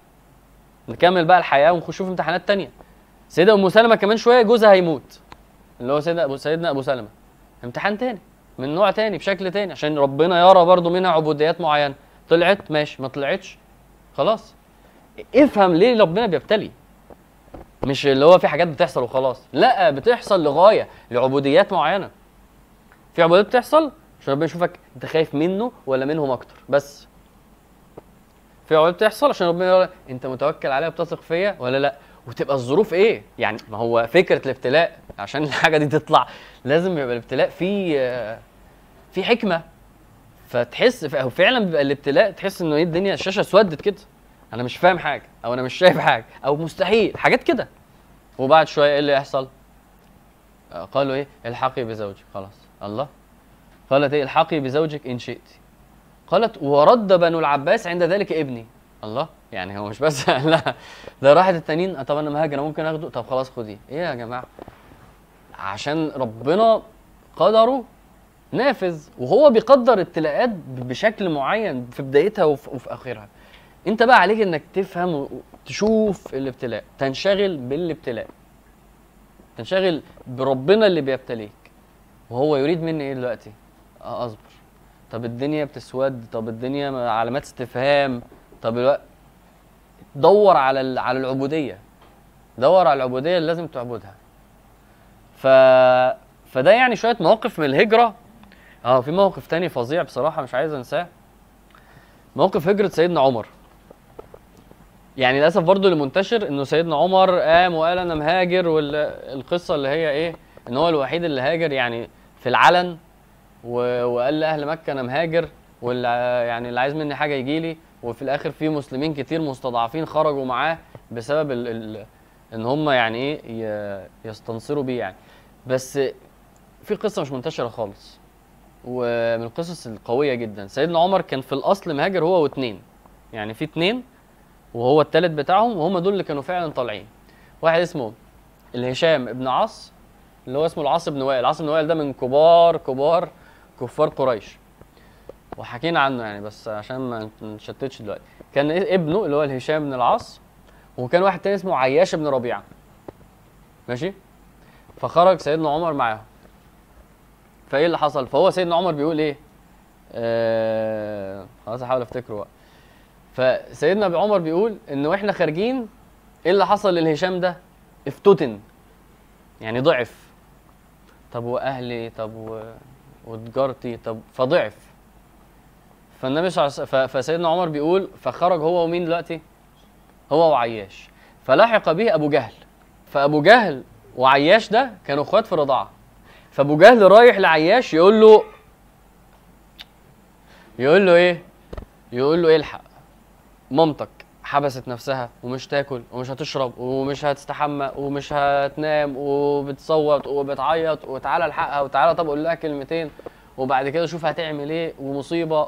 نكمل بقى الحياة ونخش في امتحانات تانية. سيدة ام سلمة كمان شوية جوزها هيموت. اللي هو سيدنا ابو سيدنا أبو سلمة. امتحان تاني من نوع تاني بشكل تاني عشان ربنا يرى برضو منها عبوديات معينة. طلعت؟ ماشي. ما طلعتش؟ خلاص. افهم ليه ربنا بيبتلي. مش اللي هو في حاجات بتحصل وخلاص. لا بتحصل لغاية لعبوديات معينة. في عبوديات بتحصل؟ عشان ربنا يشوفك انت خايف منه ولا منهم أكتر. بس. في عبوديات بتحصل عشان ربنا يقول انت متوكل عليا وبتثق فيا ولا لا؟ وتبقى الظروف إيه؟ يعني ما هو فكرة الابتلاء عشان الحاجة دي تطلع لازم يبقى الابتلاء فيه في حكمة. فتحس ف- فعلا بيبقى الابتلاء تحس إنه إيه الدنيا الشاشة اسودت كده. أنا مش فاهم حاجة أو أنا مش شايف حاجة أو مستحيل حاجات كده. وبعد شوية إيه اللي يحصل؟ قالوا إيه؟ الحقي بزوجك خلاص. الله. قالت إيه؟ الحقي بزوجك إن شئت. قالت ورد بنو العباس عند ذلك ابني. الله؟ يعني هو مش بس لا. ده راحت التانيين. طب أنا مهاجر ممكن آخده. طب خلاص خديه. إيه يا جماعة؟ عشان ربنا قدره نافذ وهو بيقدر ابتلاءات بشكل معين في بدايتها وفي, وفي أخرها. أنت بقى عليك إنك تفهم وتشوف الابتلاء. تنشغل بالابتلاء. تنشغل بربنا اللي بيبتليك. وهو يريد مني إيه دلوقتي؟ أصبر. طب الدنيا بتسود. طب الدنيا علامات استفهام. طب الوقت دور على على العبودية. دور على العبودية اللي لازم تعبدها. ف فده يعني شوية مواقف من الهجرة. آه في موقف تاني فظيع بصراحة مش عايز انساه. موقف هجرة سيدنا عمر. يعني للأسف برضو اللي منتشر إنه سيدنا عمر قام وقال أنا مهاجر والقصة اللي هي إيه إن هو الوحيد اللي هاجر يعني في العلن وقال لأهل مكة أنا مهاجر واللي يعني اللي عايز مني حاجة يجي لي وفي الآخر في مسلمين كتير مستضعفين خرجوا معاه بسبب ال ال إن هم يعني إيه يستنصروا بيه يعني. بس في قصة مش منتشرة خالص ومن القصص القوية جدا. سيدنا عمر كان في الأصل مهاجر هو واتنين. يعني في اتنين وهو التالت بتاعهم وهم دول اللي كانوا فعلا طالعين. واحد اسمه الهشام ابن عاص اللي هو اسمه العاص بن وائل. العاص بن وائل ده من كبار كبار كفار قريش. وحكينا عنه يعني بس عشان ما نشتتش دلوقتي. كان إيه- ابنه اللي هو الهشام بن العاص وكان واحد تاني اسمه عياش بن ربيعة. ماشي؟ فخرج سيدنا عمر معاهم. فإيه اللي حصل؟ فهو سيدنا عمر بيقول إيه؟ آه خلاص أحاول أفتكره بقى. فسيدنا عمر بيقول إن وإحنا خارجين إيه اللي حصل للهشام ده؟ افتتن. يعني ضعف. طب وأهلي؟ طب. وتجارتي؟ طب فضعف. فالنبي صلى الله عليه وسلم فسيدنا عمر بيقول فخرج هو ومين دلوقتي؟ هو وعياش. فلحق به أبو جهل. فأبو جهل وعياش ده كانوا إخوات في الرضاعة. فأبو جهل رايح لعياش يقول له يقول له إيه؟ يقول له إلحق. مامتك حبست نفسها ومش تاكل ومش هتشرب ومش هتستحمى ومش هتنام وبتصوت وبتعيط وتعالى الحقها وتعالى طب قول لها كلمتين وبعد كده شوف هتعمل إيه ومصيبة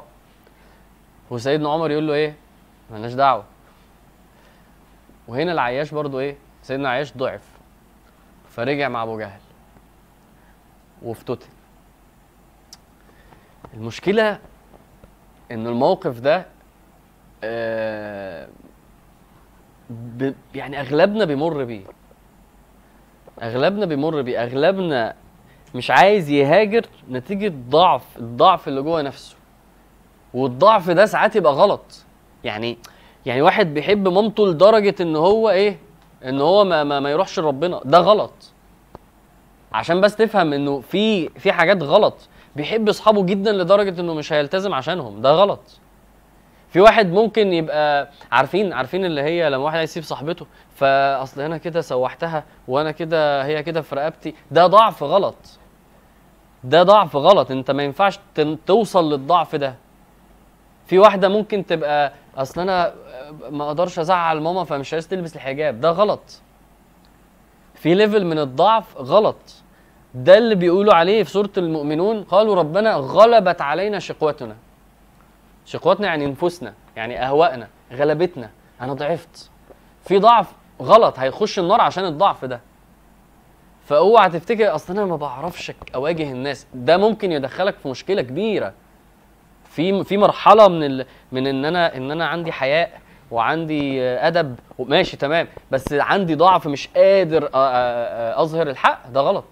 وسيدنا عمر يقول له إيه؟ مالناش دعوة. وهنا العياش برضو إيه؟ سيدنا عياش ضعف فرجع مع أبو جهل وافتتن المشكلة إن الموقف ده آه،. يعني أغلبنا بيمر بيه. أغلبنا بيمر بيه. أغلبنا مش عايز يهاجر نتيجة ضعف الضعف اللي جوه نفسه. والضعف ده ساعات يبقى غلط. يعني يعني واحد بيحب مامته لدرجة إن هو إيه إن هو ما ما, ما يروحش لربنا. ده غلط. عشان بس تفهم إنه في في حاجات غلط. بيحب أصحابه جدا لدرجة إنه مش هيلتزم عشانهم. ده غلط. في واحد ممكن يبقى عارفين عارفين اللي هي لما واحد يسيب صاحبته فأصل أنا كده سوحتها وأنا كده هي كده في رقبتي. ده ضعف غلط. ده ضعف غلط. أنت ما ينفعش توصل للضعف ده. في واحدة ممكن تبقى أصل أنا ما أقدرش أزعل ماما فمش عايز تلبس الحجاب. ده غلط. في ليفل من الضعف غلط. ده اللي بيقولوا عليه في سورة المؤمنون. قالوا ربنا غلبت علينا شقوتنا. شقوتنا يعني نفوسنا يعني أهوائنا غلبتنا. أنا ضعفت. في ضعف غلط. هيخش النار عشان الضعف ده. فأوعى تفتكر أصل أنا ما بعرفش أواجه الناس. ده ممكن يدخلك في مشكلة كبيرة. في في مرحلة من ال... من إن أنا إن أنا عندي حياء وعندي أدب وماشي تمام بس عندي ضعف مش قادر أظهر الحق ده غلط.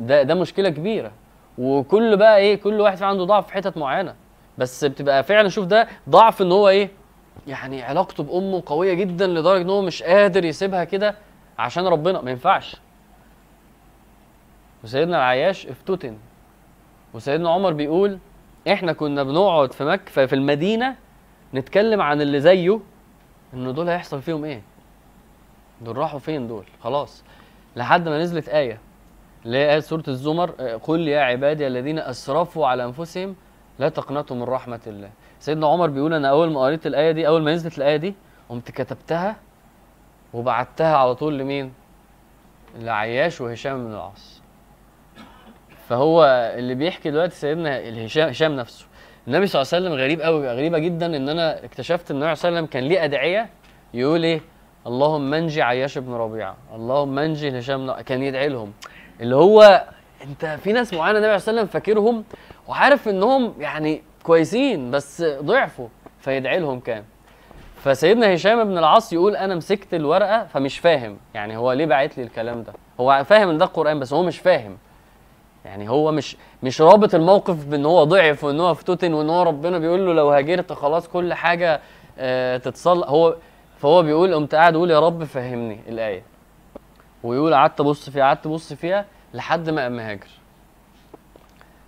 ده ده مشكلة كبيرة. وكل بقى إيه كل واحد عنده ضعف في حتت معينة. بس بتبقى فعلا شوف ده ضعف إن هو إيه يعني علاقته بأمه قوية جدا لدرجة إن هو مش قادر يسيبها كده عشان ربنا. ما ينفعش. وسيدنا العياش افتتن. وسيدنا عمر بيقول إحنا كنا بنقعد في مكة في المدينة نتكلم عن اللي زيه ان دول هيحصل فيهم إيه؟ دول راحوا فين دول؟ خلاص. لحد ما نزلت آية اللي هي آية سورة الزمر آه، قل يا عبادي الذين أسرفوا على أنفسهم لا تقنطوا من رحمة الله. سيدنا عمر بيقول أنا أول ما قريت الآية دي أول ما نزلت الآية دي قمت كتبتها وبعتها على طول لمين؟ لعياش وهشام بن العاص. فهو اللي بيحكي دلوقتي سيدنا هشام هشام نفسه. النبي صلى الله عليه وسلم غريب قوي غريبة جدا إن أنا اكتشفت إن النبي صلى الله عليه وسلم كان ليه أدعية يقول إيه؟ اللهم انجي عياش بن ربيعة. اللهم انجي هشام كان يدعي لهم. اللي هو أنت في ناس معينة النبي صلى الله عليه وسلم فاكرهم وعارف إنهم يعني كويسين بس ضعفوا فيدعي لهم كان. فسيدنا هشام بن العاص يقول أنا مسكت الورقة فمش فاهم. يعني هو ليه باعت لي الكلام ده؟ هو فاهم إن ده القرآن بس هو مش فاهم. يعني هو مش مش رابط الموقف بإن هو ضعف وإن هو افتتن وإن هو ربنا بيقول له لو هاجرت خلاص كل حاجة آه تتصلح هو فهو بيقول قمت قاعد أقول يا رب فهمني الآية. ويقول قعدت أبص فيها قعدت أبص فيها لحد ما قام هاجر.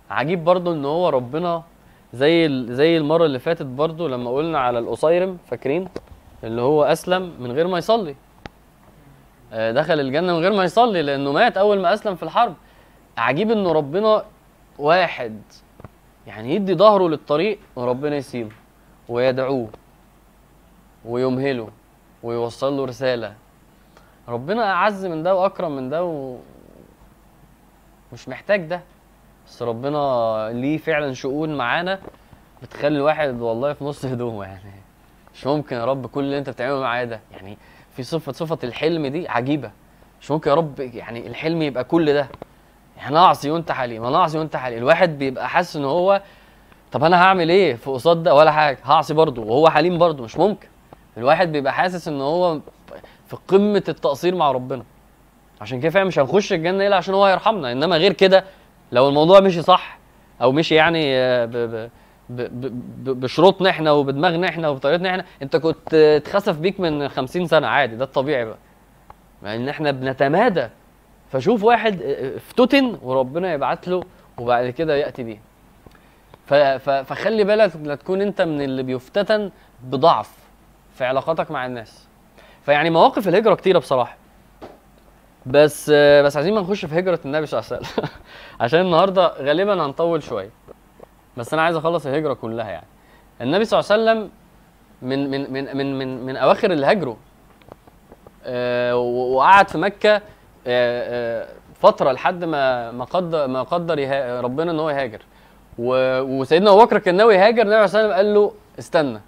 عجيب برضو إن هو ربنا زي زي المرة اللي فاتت برضو لما قلنا على القصيرم فاكرين؟ اللي هو أسلم من غير ما يصلي. آه، دخل الجنة من غير ما يصلي لأنه مات أول ما أسلم في الحرب. عجيب انه ربنا واحد يعني يدي ظهره للطريق وربنا يسيبه ويدعوه ويمهله ويوصل له رسالة. ربنا أعز من ده وأكرم من ده و... مش محتاج ده بس ربنا ليه فعلا شؤون معانا بتخلي الواحد والله في نص هدومه يعني. مش ممكن يا رب كل اللي أنت بتعمله معايا ده يعني في صفة صفة الحلم دي عجيبة. مش ممكن يا رب يعني الحلم يبقى كل ده. أنا اعصي وانت حليم أنا اعصي وانت حليم الواحد بيبقى حاسس إن هو طب أنا هعمل إيه؟ في قصاد ده ولا حاجة. هعصي برضه وهو حليم برضه مش ممكن. الواحد بيبقى حاسس إن هو في قمة التقصير مع ربنا. عشان كده فعلا مش هنخش الجنة إلا عشان هو هيرحمنا. إنما غير كده لو الموضوع مشي صح أو مشي يعني آه، ب ب بشروطنا إحنا وبدماغنا إحنا وبطريقتنا إحنا أنت كنت اتخسف بيك من 50 سنة. عادي ده الطبيعي بقى. مع ان إحنا بنتمادى. فشوف واحد آه، افتتن وربنا يبعت له وبعد كده يأتي بيه. فخلي بالك لا تكون انت من اللي بيفتتن بضعف في علاقاتك مع الناس. فيعني مواقف الهجرة كتيرة بصراحة. بس آه، بس عايزين ما نخش في هجرة النبي صلى الله عليه وسلم. عشان النهارده غالبا هنطول شوية. بس أنا عايز أخلص الهجرة كلها يعني. النبي صلى الله عليه وسلم من من من من من, من أواخر اللي هاجروا آه، وقعد في مكة آه، آه، فترة لحد ما ما قدر ما قدر ربنا إن هو يهاجر. وسيدنا أبو بكر كان ناوي يهاجر النبي عليه وسلم قال له استنى.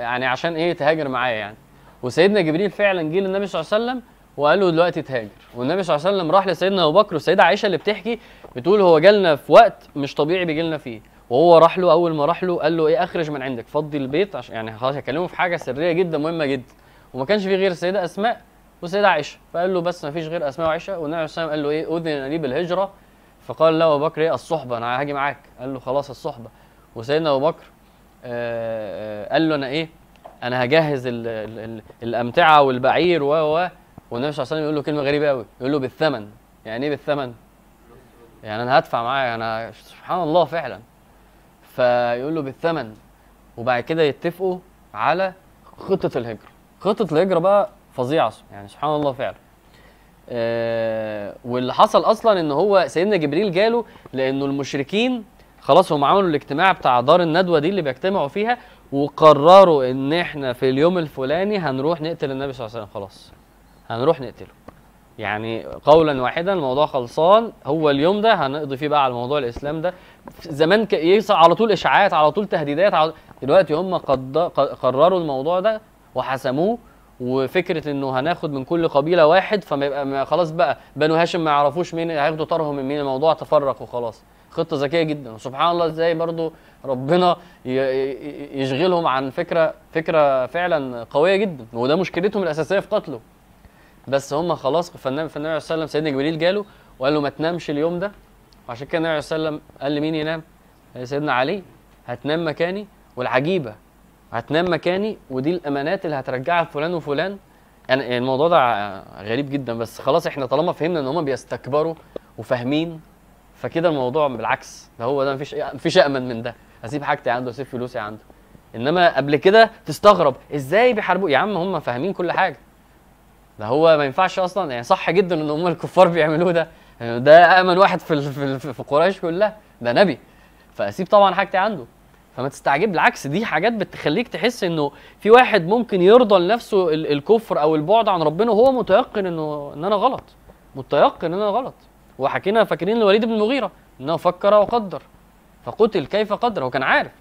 يعني عشان إيه تهاجر معايا يعني. وسيدنا جبريل فعلا جه للنبي صلى الله عليه وسلم وقال له دلوقتي تهاجر. والنبي صلى الله عليه وسلم راح لسيدنا أبو بكر والسيدة عائشة اللي بتحكي بتقول هو جالنا في وقت مش طبيعي بيجي لنا فيه. وهو راح له أول ما راح له قال له إيه أخرج من عندك فضي البيت عشان يعني خلاص هكلمه في حاجة سرية جدا مهمة جدا. وما كانش في غير السيدة أسماء والسيده عائشة. فقال له بس ما فيش غير أسماء وعائشه والنبي صلى الله عليه وسلم قال له إيه؟ أذن لي بالهجره فقال له أبو بكر إيه؟ الصحبة. أنا هاجي معاك. قال له خلاص الصحبة. وسيدنا أبو بكر آه، آه، قال له أنا إيه؟ أنا هجهز ال ال ال الأمتعة والبعير و و والنبي صلى الله عليه وسلم يقول له كلمة غريبة قوي يقول له بالثمن. يعني إيه بالثمن؟ يعني أنا هدفع معايا أنا سبحان الله فعلا. فيقول له بالثمن. وبعد كده يتفقوا على خطة الهجرة. خطة الهجرة بقى فظيعه يعني سبحان الله فعلا. آه واللي حصل أصلا إن هو سيدنا جبريل جاله لأنه المشركين خلاص هم عملوا الاجتماع بتاع دار الندوة دي اللي بيجتمعوا فيها وقرروا إن إحنا في اليوم الفلاني هنروح نقتل النبي صلى الله عليه وسلم خلاص. هنروح نقتله. يعني قولا واحدا الموضوع خلصان. هو اليوم ده هنقضي فيه بقى على موضوع الإسلام ده. زمان يصع على طول إشاعات على طول تهديدات على دلوقتي هم قد قرروا الموضوع ده وحسموه وفكرة إنه هناخد من كل قبيلة واحد فما يبقى خلاص بقى بنو هاشم ما يعرفوش مين هياخدوا طارهم من مين؟ الموضوع تفرق وخلاص. خطة ذكية جدا. وسبحان الله إزاي برضو ربنا يشغلهم عن فكرة فكرة فعلا قوية جدا وده مشكلتهم الأساسية في قتله. بس هم خلاص فالنبي فالنبي عليه والسلام سيدنا جبريل جاله وقال له ما تنامش اليوم ده. وعشان كده النبي عليه الصلاة والسلام قال لمين ينام؟ سيدنا علي هتنام مكاني والعجيبة هتنام مكاني ودي الأمانات اللي هترجعها لفلان وفلان. يعني الموضوع ده غريب جدا بس خلاص إحنا طالما فهمنا إن هم بيستكبروا وفاهمين فكده الموضوع بالعكس ده هو ده مفيش مفيش أمن من ده. اسيب حاجتي عنده اسيب فلوسي عنده. إنما قبل كده تستغرب إزاي بيحاربوا؟ يا عم هم فاهمين كل حاجة. ده هو ما ينفعش أصلا يعني صح جدا إن هم الكفار بيعملوه ده. ده أمن واحد في في قريش كلها. ده نبي. فأسيب طبعا حاجتي عنده. فما تستعجب بالعكس دي حاجات بتخليك تحس إنه في واحد ممكن يرضى لنفسه ال- الكفر أو البعد عن ربنا وهو متيقن إنه إن أنا غلط متيقن إن أنا غلط. وحكينا فاكرين الوليد بن المغيرة إنه فكر وقدر فقتل كيف قدر هو كان عارف.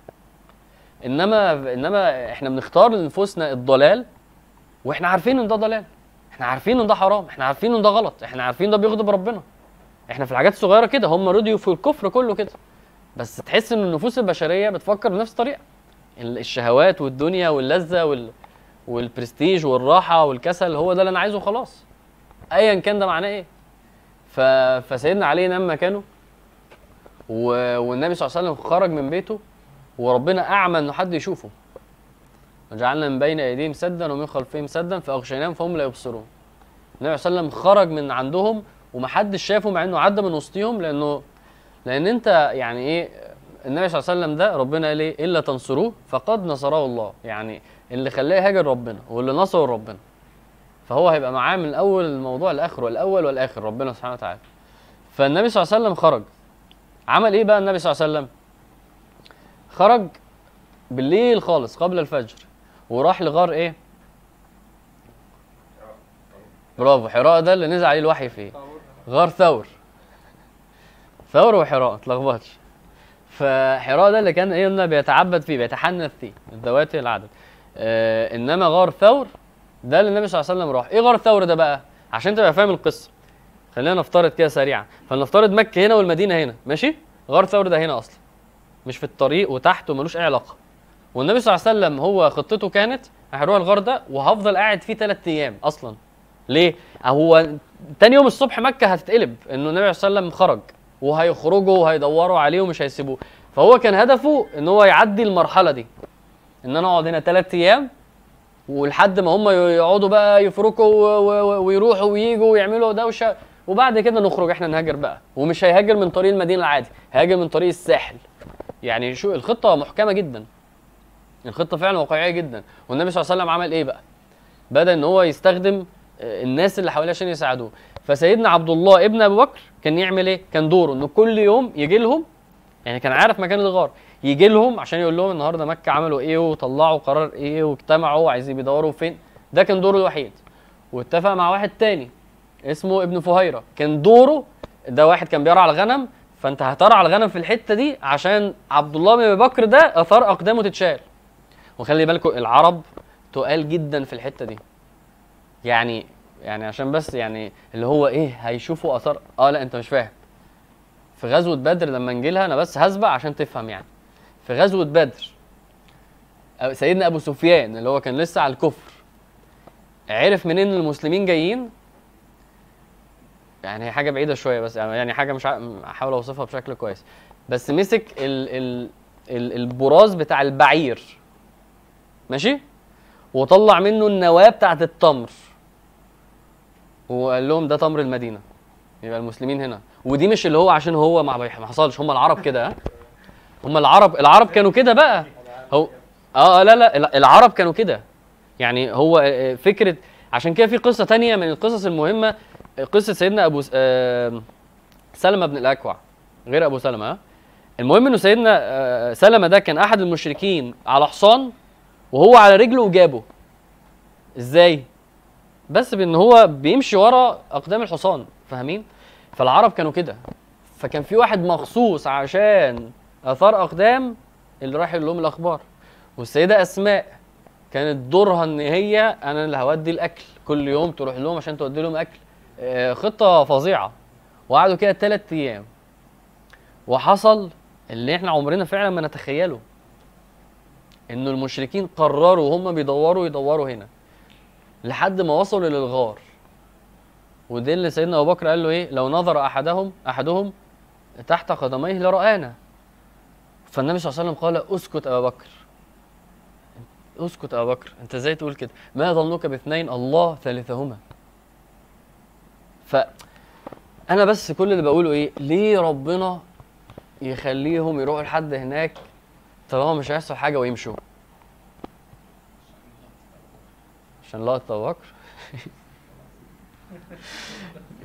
إنما إنما إحنا بنختار لنفوسنا الضلال وإحنا عارفين إن ده ضلال إحنا عارفين إن ده حرام إحنا عارفين إن ده غلط إحنا عارفين ده بيغضب ربنا. إحنا في الحاجات الصغيرة كده هم رضيوا في الكفر كله كده. بس تحس إن النفوس البشرية بتفكر بنفس الطريقة. ال- الشهوات والدنيا واللذة وال والبرستيج والراحة والكسل هو ده اللي أنا عايزه خلاص ايا كان ده معناه إيه. ف... فسيدنا علي نام مكانه و... والنبي صلى الله عليه وسلم خرج من بيته وربنا أعمى إنه حد يشوفه. وجعلنا من بين أيديهم سدا ومن خلفهم سدا فأغشيناهم فهم لا يبصرون. النبي صلى الله عليه وسلم خرج من عندهم ومحدش شافه مع إنه عدى من وسطهم لأنه لأن انت يعني إيه النبي صلى الله عليه وسلم ده ربنا قال إيه إلا تنصروه فقد نصره الله. يعني اللي خلاه يهاجر ربنا واللي نصره ربنا. فهو هيبقى معاه من اول الموضوع لآخره الأول والآخر ربنا سبحانه وتعالى. فالنبي صلى الله عليه وسلم خرج. عمل إيه بقى النبي صلى الله عليه وسلم؟ خرج بالليل خالص قبل الفجر وراح لغار إيه؟ برافو حراء ده اللي نزل عليه الوحي فيه. غار ثور. ثور وحراء تلخبطش. فحراء ده اللي كان إيه بيتعبد فيه بيتحنث فيه ذوات العدد. آه إنما غار ثور ده اللي النبي صلى الله عليه وسلم راح. إيه غار ثور ده بقى؟ عشان تبقى فاهم القصة. خلينا نفترض كده سريعا. فلنفترض مكة هنا والمدينة هنا ماشي؟ غار ثور ده هنا أصلا. مش في الطريق وتحت وملوش أي علاقة. والنبي صلى الله عليه وسلم هو خطته كانت هروح الغار ده وهفضل قاعد فيه ثلاث أيام أصلا. ليه؟ هو تاني يوم الصبح مكة هتتقلب إنه النبي صلى الله عليه وسلم خرج. وهيخرجوا وهيدوروا عليه ومش هيسيبوه. فهو كان هدفه إن هو يعدي المرحلة دي. إن أنا أقعد هنا ثلاث أيام ولحد ما هم يقعدوا بقى يفركوا ويروحوا وييجوا ويعملوا دوشه وبعد كده نخرج إحنا نهاجر بقى. ومش هيهاجر من طريق المدينة العادي هيهاجر من طريق الساحل. يعني شو الخطة محكمة جدا. الخطة فعلا واقعية جدا. والنبي صلى الله عليه وسلم عمل إيه بقى؟ بدأ إن هو يستخدم آه، الناس اللي حواليه عشان يساعدوه. فسيدنا عبد الله ابن أبي بكر كان يعمل إيه؟ كان دوره إنه كل يوم يجي لهم يعني كان عارف مكان الغار يجي لهم عشان يقول لهم النهارده مكة عملوا إيه وطلعوا قرار إيه واجتمعوا وعايزين بيدوروا فين. ده كان دوره الوحيد. واتفق مع واحد تاني اسمه ابن فهيرة. كان دوره ده واحد كان بيرعى الغنم فأنت هترعى الغنم في الحتة دي عشان عبد الله بن أبي بكر ده أثار أقدامه تتشال. وخلي بالكم العرب تقال جدا في الحتة دي. يعني يعني عشان بس يعني اللي هو إيه هيشوفوا آثار. آه لا أنت مش فاهم. في غزوة بدر لما نجي لها أنا بس هسبق عشان تفهم يعني. في غزوة بدر سيدنا أبو سفيان اللي هو كان لسه على الكفر عرف منين المسلمين جايين؟ يعني هي حاجة بعيدة شوية بس يعني حاجة مش هحاول أوصفها بشكل كويس. بس مسك ال ال ال البراز بتاع البعير. ماشي؟ وطلع منه النواة بتاعت التمر. وقال لهم ده تمر المدينة. يبقى المسلمين هنا. ودي مش اللي هو عشان هو ما حصلش. هم العرب كده هم العرب العرب كانوا كده بقى. هو آه آه، لا لا الع- العرب كانوا كده. يعني هو آه، آه، فكرة عشان كده في قصة تانية من القصص المهمة. قصة سيدنا أبو س- سلمة بن الأكوع غير أبو سلمة ها المهم إنه سيدنا سلمة ده كان أحد المشركين على حصان وهو على رجله وجابه. إزاي؟ بس بان هو بيمشي ورا أقدام الحصان فاهمين؟ فالعرب كانوا كده. فكان في واحد مخصوص عشان آثار أقدام اللي راح لهم الأخبار. والسيدة أسماء كانت دورها إن هي أنا اللي هودي الأكل. كل يوم تروح لهم عشان تودي لهم أكل. آه، خطة فظيعة. وقعدوا كده ثلاث أيام. وحصل اللي إحنا عمرنا فعلا ما نتخيله. إنه المشركين قرروا وهم بيدوروا يدوروا هنا. لحد ما وصلوا للغار. ودي اللي سيدنا أبو بكر قال له إيه؟ لو نظر احدهم أحدهم تحت قدميه لرآنا. فالنبي صلى الله عليه وسلم قال أسكت أبا بكر. أسكت أبا بكر. أنت إزاي تقول كده؟ ما ظنك باثنين؟ الله ثالثهما. ف أنا بس كل اللي بقوله إيه؟ ليه ربنا يخليهم يروحوا لحد هناك طالما مش هيحصل حاجة ويمشوا؟ عشان لقطة بكر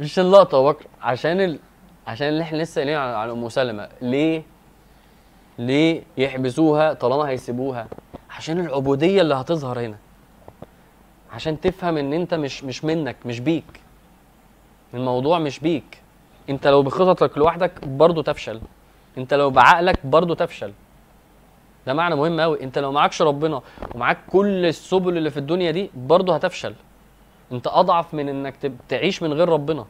مش عشان لقطة ابو بكر عشان ال... عشان اللي إحنا لسه قايلين عن أم سلمة. ليه؟ ليه يحبسوها طالما هيسيبوها؟ عشان العبودية اللي هتظهر هنا. عشان تفهم إن أنت مش مش منك مش بيك. الموضوع مش بيك. أنت لو بخططك لوحدك برضه تفشل. أنت لو بعقلك برضه تفشل. ده معنى مهم قوي أنت لو معكش ربنا ومعاك كل السبل اللي في الدنيا دي برضه هتفشل. أنت أضعف من إنك تعيش من غير ربنا.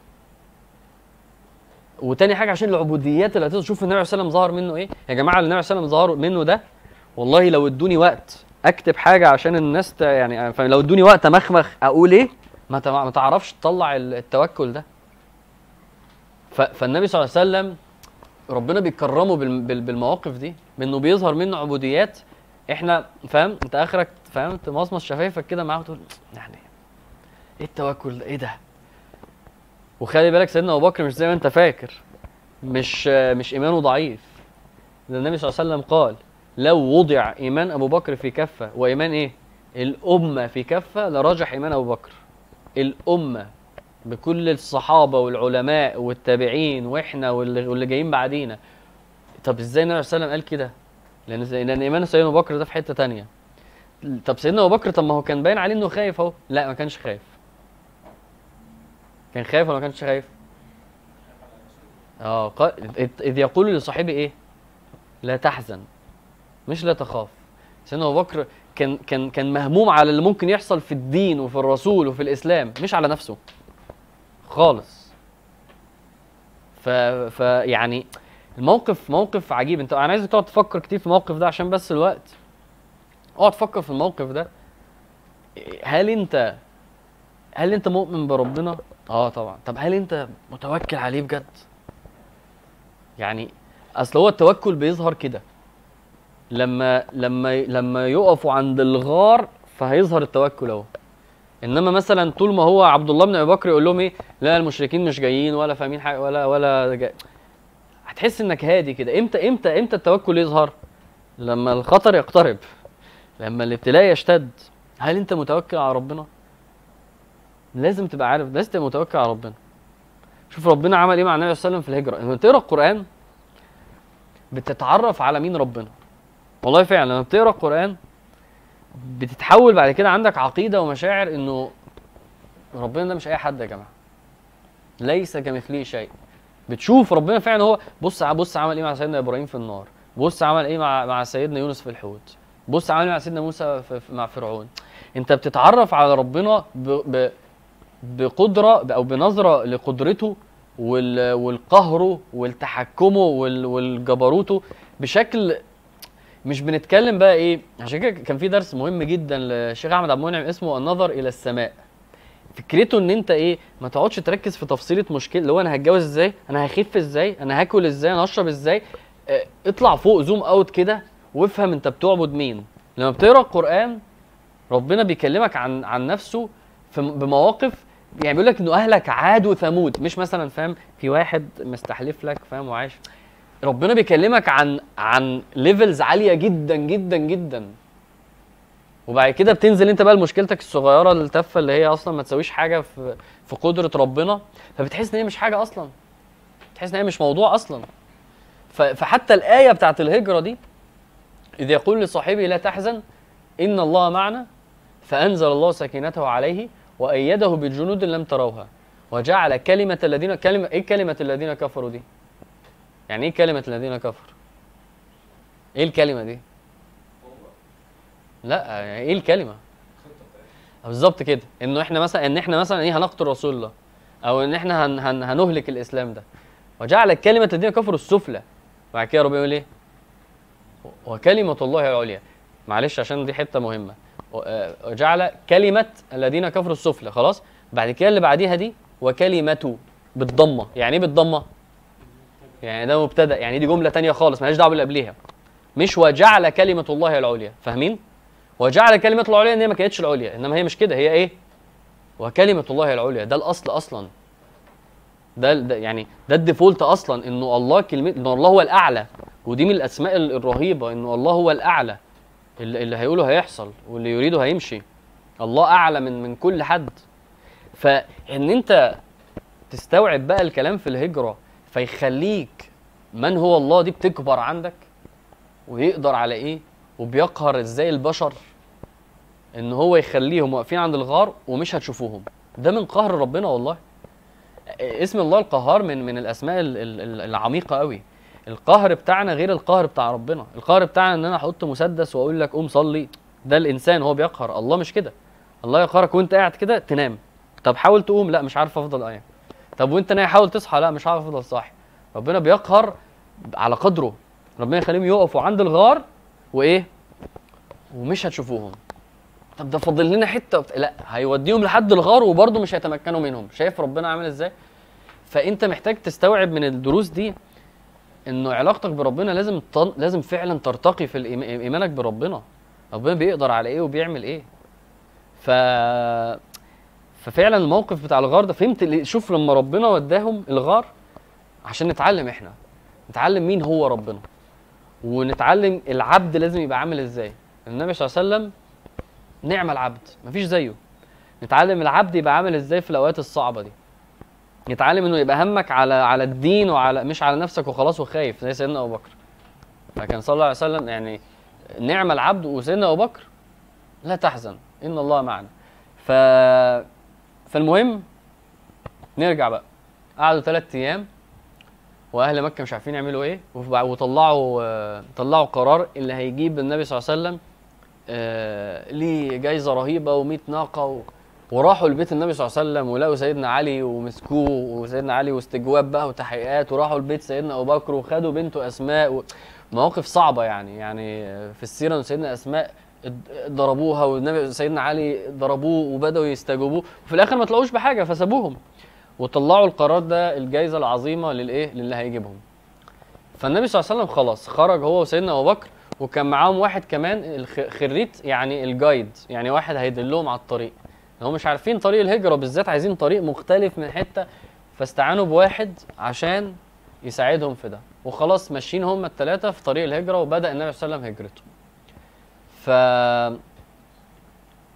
وتاني حاجة عشان العبوديات اللي هتظهر شوف النبي عليه والسلام ظهر منه إيه؟ يا جماعة اللي النبي عليه والسلام ظهر منه ده والله لو ادوني وقت أكتب حاجة عشان الناس. يعني لو ادوني وقت امخمخ أقول إيه؟ ما, تعرفش تطلع ال- التوكل ده. فالنبي صلى الله عليه وسلم ربنا بيكرمه بال... بال... بالمواقف دي. بانه بيظهر منه عبوديات إحنا فاهم؟ أنت آخرك فاهم؟ تمصمص شفايفك كده معاه وتقول يعني إيه التوكل ده؟ إيه ده؟ وخلي بالك سيدنا أبو بكر مش زي ما أنت فاكر مش مش إيمانه ضعيف. النبي صلى الله عليه وسلم قال لو وضع إيمان أبو بكر في كفة وإيمان إيه؟ الأمة في كفة لرجح إيمان أبو بكر. الأمة بكل الصحابة والعلماء والتابعين وإحنا واللي جايين بعدينا. طب إزاي النبي عليه وسلم قال كده؟ لأن لأن إيمان سيدنا أبو بكر ده في حتة تانية. طب سيدنا أبو بكر طب ما هو كان باين عليه إنه خايف أهو. لا ما كانش خايف. كان خايف ولا ما كانش خايف؟ آه إذ يقول لصاحبه إيه؟ لا تحزن. مش لا تخاف. سيدنا أبو بكر كان كان كان مهموم على اللي ممكن يحصل في الدين وفي الرسول وفي الإسلام مش على نفسه. خالص. ف ف يعني الموقف موقف عجيب. انت أنا عايزك تقعد تفكر كتير في الموقف ده عشان بس الوقت. اقعد تفكر في الموقف ده. هل انت هل انت مؤمن بربنا؟ آه طبعا. طب هل انت متوكل عليه بجد؟ يعني اصل هو التوكل بيظهر كده. لما لما لما يقفوا عند الغار فهيظهر التوكل اهو. انما مثلا طول ما هو عبد الله بن أبي بكر يقول لهم إيه؟ لا المشركين مش جايين ولا فاهمين حاجة ولا ولا جاي. هتحس إنك هادي كده. إمتى إمتى إمتى التوكل يظهر؟ لما الخطر يقترب لما الابتلاء يشتد. هل أنت متوكل على ربنا؟ لازم تبقى عارف لازم تبقى متوكل على ربنا. شوف ربنا عمل إيه مع النبي صلى الله عليه وسلم في الهجرة. لما تقرأ القرآن بتتعرف على مين ربنا. والله فعلا لما بتقرأ القرآن بتتحول بعد كده عندك عقيدة ومشاعر إنه ربنا ده مش أي حد يا جماعة. ليس كمثله شيء. بتشوف ربنا فعلا هو بص بص عمل إيه مع سيدنا إبراهيم في النار. بص عمل إيه مع مع سيدنا يونس في الحوت. بص عمل إيه مع سيدنا موسى في مع فرعون. أنت بتتعرف على ربنا ب ب بقدرة أو بنظرة لقدرته وال والقهره والتحكمه وال والجبروته بشكل مش بنتكلم بقى إيه عشان كده كان في درس مهم جدا للشيخ أحمد عبد المنعم اسمه النظر إلى السماء. فكرته إن أنت إيه ما تقعدش تركز في تفصيلة مشكلة اللي هو أنا هتجوز إزاي؟ أنا هخف إزاي؟ أنا هاكل إزاي؟ أنا هشرب إزاي؟ آه اطلع فوق zoom out كده وافهم أنت بتعبد مين. لما بتقرأ القرآن ربنا بيكلمك عن عن نفسه بمواقف يعني بيقول لك إنه أهلك عاد وثمود. مش مثلا فاهم؟ في واحد مستحلف لك فاهم؟ وعايش. ربنا بيكلمك عن عن levels عالية جدا جدا جدا. وبعد كده بتنزل انت بقى لمشكلتك الصغيرة التافهه اللي هي أصلا ما تسويش حاجة في في قدرة ربنا فبتحس إن هي مش حاجة أصلا. تحس إن هي مش موضوع أصلا. فحتى الآية بتاعت الهجرة دي إذ يقول لصاحبه لا تحزن إن الله معنا فأنزل الله سكينته عليه وأيده بجنود لم تروها. وجعل كلمة الذين كلمه إيه كلمة الذين كفروا دي؟ يعني إيه كلمة الذين كفروا؟ إيه الكلمة دي؟ لا إيه الكلمة؟ بالظبط كده. إنه إحنا مثلا إن إحنا مثلا إيه هنقتل رسول الله أو إن إحنا هن هن هنهلك الإسلام ده. وجعل كلمة الذين كفروا السفلى. بعد كده ربنا يقول إيه؟ وكلمة الله العليا. معلش عشان دي حتة مهمة. آه، وجعل كلمة الذين كفروا السفلى. خلاص؟ بعد كده اللي بعديها دي وكلمته بالضمة. يعني إيه بالضمة؟ يعني ده مبتدأ. يعني دي جملة تانية خالص مالهاش دعوة باللي قبليها. مش وجعل كلمة الله العليا. فاهمين؟ وجعل كلمة الله العليا إن هي ما كانتش العليا إنما هي مش كده هي إيه؟ وكلمة الله العليا. ده الأصل أصلا. ده, ده يعني ده الديفولت أصلا إنه الله كلمة إنه الله هو الأعلى. ودي من الأسماء ال- الرهيبة إنه الله هو الأعلى. اللي, اللي هيقوله هيحصل واللي يريده هيمشي. الله أعلى من من كل حد. فإن أنت تستوعب بقى الكلام في الهجرة فيخليك من هو الله دي بتكبر عندك ويقدر على إيه؟ وبيقهر إزاي البشر؟ إن هو يخليهم واقفين عند الغار ومش هتشوفوهم. ده من قهر ربنا والله. اسم الله القهار من من الأسماء ال- ال- ال- العميقة قوي. القهر بتاعنا غير القهر بتاع ربنا. القهر بتاعنا إن أنا أحط مسدس وأقول لك قوم صلي. ده الإنسان هو بيقهر. الله مش كده. الله يقهرك وأنت قاعد كده تنام. طب حاول تقوم. لا مش عارف أفضل قايم طب وأنت نايم حاول تصحى. لا مش عارف أفضل صاحي. ربنا بيقهر على قدره. ربنا يخليهم يقفوا عند الغار وإيه؟ ومش هتشوفوهم. طب ده فاضل لنا حتة. لا هيوديهم لحد الغار وبرضه مش هيتمكنوا منهم. شايف ربنا عامل إزاي؟ فأنت محتاج تستوعب من الدروس دي إنه علاقتك بربنا لازم تن... لازم فعلا ترتقي في الإيم... إيمانك بربنا. ربنا بيقدر على إيه وبيعمل إيه. ف ففعلا الموقف بتاع الغار ده فهمت شوف لما ربنا وداهم الغار عشان نتعلم إحنا. نتعلم مين هو ربنا. ونتعلم العبد لازم يبقى عامل إزاي. النبي صلى الله عليه وسلم نعم العبد مفيش زيه. نتعلم العبد يبقى عامل إزاي في الأوقات الصعبة دي؟ نتعلم إنه يبقى همك على على الدين وعلى مش على نفسك وخلاص وخايف زي سيدنا أبو بكر. فكان صلى الله عليه وسلم يعني نعم العبد وسيدنا أبو بكر لا تحزن إن الله معنا. ف فالمهم نرجع بقى. قعدوا ثلاث أيام وأهل مكة مش عارفين يعملوا إيه وطلعوا طلعوا قرار اللي هيجيب النبي صلى الله عليه وسلم ليه جايزة رهيبة و100 ناقة و... وراحوا لبيت النبي صلى الله عليه وسلم ولقوا سيدنا علي ومسكوه وسيدنا علي واستجواب بقى وتحقيقات وراحوا لبيت سيدنا أبو بكر وخدوا بنته أسماء و... مواقف صعبة يعني يعني في السيرة إن سيدنا أسماء ضربوها والنبي سيدنا علي ضربوه وبدأوا يستجوبوه وفي الآخر ما طلعوش بحاجة فسابوهم وطلعوا القرار ده الجائزه العظيمة للإيه؟ للي هيجيبهم. فالنبي صلى الله عليه وسلم خلاص خرج هو وسيدنا أبو بكر وكان معاهم واحد كمان خريت يعني الجايد يعني واحد هيدلهم على الطريق. هم مش عارفين طريق الهجرة بالذات عايزين طريق مختلف من حتة فاستعانوا بواحد عشان يساعدهم في ده. وخلاص ماشيين هم الثلاثه في طريق الهجرة وبدأ النبي صلى الله عليه وسلم هجرته. ف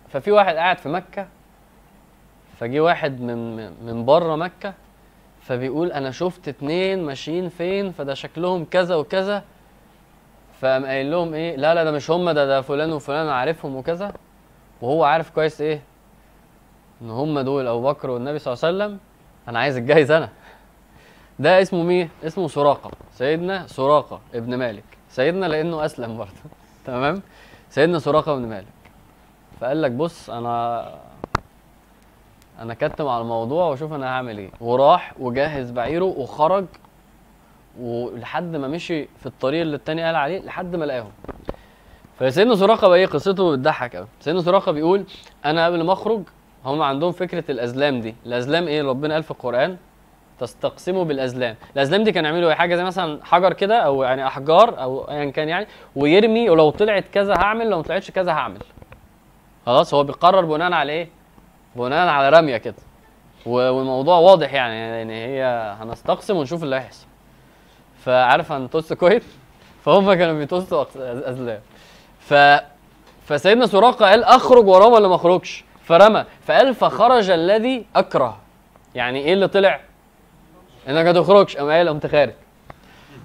ففي واحد قاعد في مكة فجي واحد من من بره مكة فبيقول أنا شفت اتنين ماشيين فين فده شكلهم كذا وكذا. فقام قايل لهم إيه؟ لا لا ده مش هم ده ده فلان وفلان أنا عارفهم وكذا. وهو عارف كويس إيه؟ إن هم دول أبو بكر والنبي صلى الله عليه وسلم. أنا عايز الجايز أنا. ده اسمه مين؟ اسمه سراقة. سيدنا سراقة ابن مالك. سيدنا لأنه أسلم برضه. تمام؟ سيدنا سراقة بن مالك. فقال لك بص أنا أنا كتم على الموضوع وأشوف أنا هعمل إيه. وراح وجهز بعيره وخرج ولحد ما مشي في الطريق اللي التاني قال عليه لحد ما لقاهم. فسيدنا سراقة بقى إيه؟ قصته بتضحك قوي سيدنا سراقة بيقول أنا قبل ما أخرج هم عندهم فكرة الأزلام دي. الأزلام إيه؟ ربنا قال في القرآن تستقسموا بالأزلام. الأزلام دي كانوا يعملوا إيه؟ حاجة زي مثلا حجر كده أو يعني أحجار أو ايا كان يعني ويرمي ولو طلعت كذا هعمل لو ما طلعتش كذا هعمل. خلاص هو بيقرر بناء على إيه؟ بناء على رمية كده. والموضوع واضح يعني يعني هي هنستقسم ونشوف اللي هيحصل. فعارف هنطص كويس فهم كانوا بيطصوا أزلام. ف فسيدنا سراقة قال أخرج وراه ولا ما أخرجش؟ فرمى. فقال فخرج الذي أكره. يعني إيه اللي طلع؟ إنك ما تخرجش. قايل قمت خارج.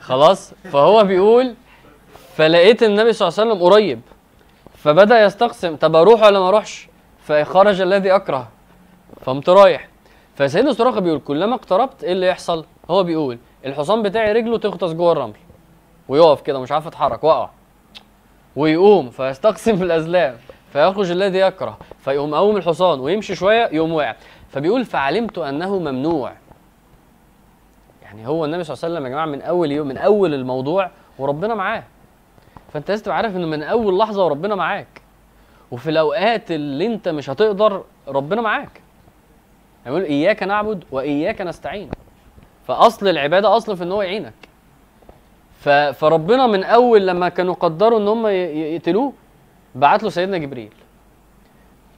خلاص؟ فهو بيقول فلقيت النبي صلى الله عليه وسلم قريب. فبدأ يستقسم. طب أروح ولا ما أروحش؟ فخرج الذي أكره. فقمت رايح. فسيدنا سراقة بيقول كلما اقتربت إيه اللي يحصل؟ هو بيقول الحصان بتاعي رجله تغطس جوه الرمل ويقف كده مش عارف يتحرك وقع ويقوم فيستقسم في الأزلام فيخرج الذي يكره فيقوم قوم الحصان ويمشي شوية يقوم واقع. فبيقول فعلمت أنه ممنوع. يعني هو النبي صلى الله عليه وسلم يا جماعة من أول يوم من أول الموضوع وربنا معاه. فأنت لازم تبقى عارف إنه من أول لحظة وربنا معاك. وفي الأوقات اللي أنت مش هتقدر ربنا معاك. يقول إياك نعبد وإياك نستعين. فأصل العبادة أصل في إن هو يعينك. فربنا من أول لما كانوا قدروا إن هم يقتلوه بعت له سيدنا جبريل.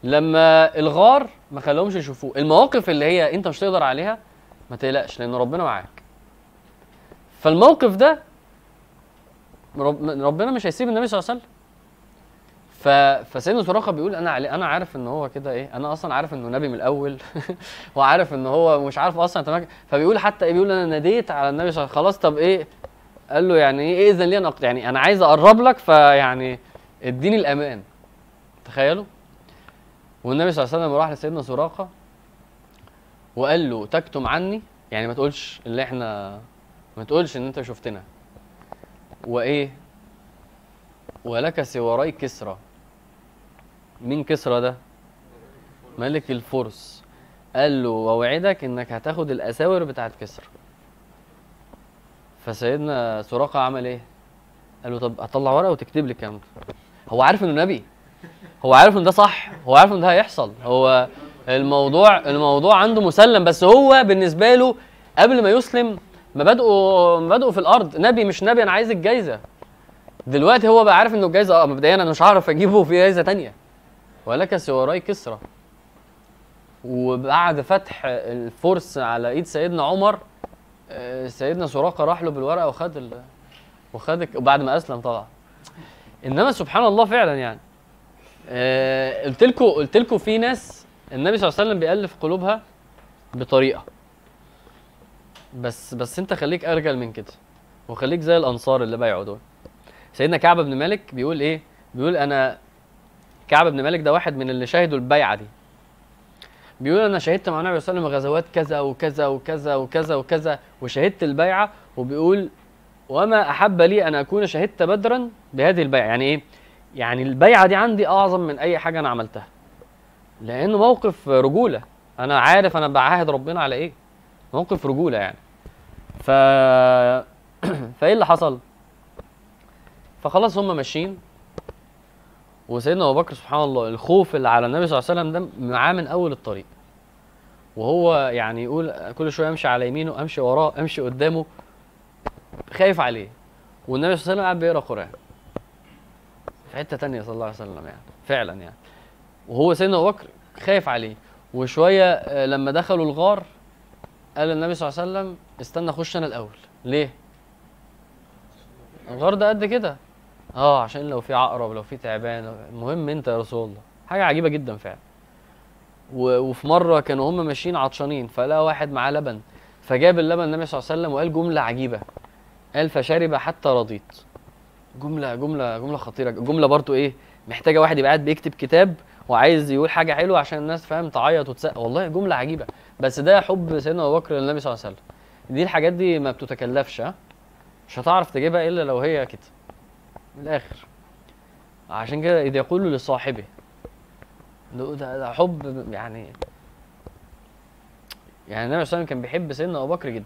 لما الغار ما خلاهمش يشوفوه المواقف اللي هي أنت مش تقدر عليها ما تقلقش لأن ربنا معاك. فالموقف ده رب... ربنا مش هيسيب النبي صلى الله عليه وسلم. ف... فسيدنا سراقه بيقول أنا علي... أنا عارف إن هو كده إيه أنا أصلا عارف إنه نبي من الأول وعارف إن هو مش عارف أصلا يتمكن. فبيقول حتى إيه بيقول أنا ناديت على النبي صلى خلاص طب إيه؟ قال له يعني إيه إذن لي أنا يعني أنا عايز أقرب لك فيعني إديني الأمان. تخيلوا؟ والنبي صلى الله عليه وسلم راح لسيدنا سراقه وقال له تكتم عني. يعني ما تقولش اللي إحنا ما تقولش إن أنت شفتنا. وإيه؟ ولك سواري كسرى. مين كسرى ده؟ ملك الفرس. قال له واوعدك إنك هتاخد الأساور بتاعت كسرى فسيدنا سراقة عمل إيه؟ قال له طب هطلع ورقة وتكتب لي الكلام هو عارف إنه نبي. هو عارف إن ده صح. هو عارف إن ده هيحصل. هو الموضوع الموضوع عنده مسلم. بس هو بالنسبة له قبل ما يسلم مبادئه مبادئه في الأرض. نبي مش نبي أنا عايز الجايزة. دلوقتي هو بقى عارف إنه الجايزة آه مبدئيا أنا مش هعرف أجيبه في جايزة تانية. ولك سواراي كسرى. وبعد فتح الفرس على ايد سيدنا عمر آه، سيدنا سراقة راح له بالورقة وخد ال... وخد وبعد ما أسلم طبعا. إنما سبحان الله فعلا يعني. آه، قلت لكم قلت لكم في ناس النبي صلى الله عليه وسلم بيألف قلوبها بطريقة. بس بس أنت خليك أرجل من كده وخليك زي الأنصار اللي بايعوا دول سيدنا كعب بن مالك بيقول إيه؟ بيقول أنا كعب بن مالك ده واحد من اللي شهدوا البيعة دي. بيقول أنا شهدت مع النبي صلى الله عليه وسلم غزوات كذا وكذا وكذا وكذا وكذا وشهدت البيعة وبيقول وما أحب لي أن أكون شهدت بدرا بهذه البيعة. يعني إيه؟ يعني البيعة دي عندي أعظم من أي حاجة أنا عملتها. لأنه موقف رجولة. أنا عارف أنا بعاهد ربنا على إيه؟ موقف رجولة يعني. ف فإيه اللي حصل؟ فخلاص هم ماشيين. وسيدنا أبو بكر سبحان الله الخوف اللي على النبي صلى الله عليه وسلم ده معاه من أول الطريق. وهو يعني يقول كل شوية أمشي على يمينه أمشي وراه أمشي قدامه خايف عليه. والنبي صلى الله عليه وسلم قاعد بيقرأ قرآن. في حتة تانية صلى الله عليه وسلم يعني فعلا يعني. وهو سيدنا أبو بكر خايف عليه. وشوية آه، لما دخلوا الغار قال النبي صلى الله عليه وسلم استنى أخش أنا الأول. ليه؟ الغار ده قد كده. آه عشان لو في عقرب لو في تعبان المهم انت يا رسول الله. حاجة عجيبة جدا فعلا. وفي مرة كانوا هم ماشيين عطشانين فلقى واحد معاه لبن فجاب اللبن النبي صلى الله عليه وسلم وقال جملة عجيبة. قال فشرب حتى رضيت. جملة جملة جملة خطيرة. جملة برضو إيه محتاجة واحد يبقى قاعد بيكتب كتاب وعايز يقول حاجة حلوة عشان الناس فاهم تعيط وتسقف والله جملة عجيبة. بس ده حب سيدنا أبو بكر للنبي صلى الله عليه وسلم. دي الحاجات دي ما بتتكلفش مش هتعرف تجيبها إلا لو هي كده. من الآخر. عشان كده إذا يقول لصاحبه ده, ده, حب يعني يعني النبي صلى الله عليه وسلم كان بيحب سيدنا أبو بكر جدا.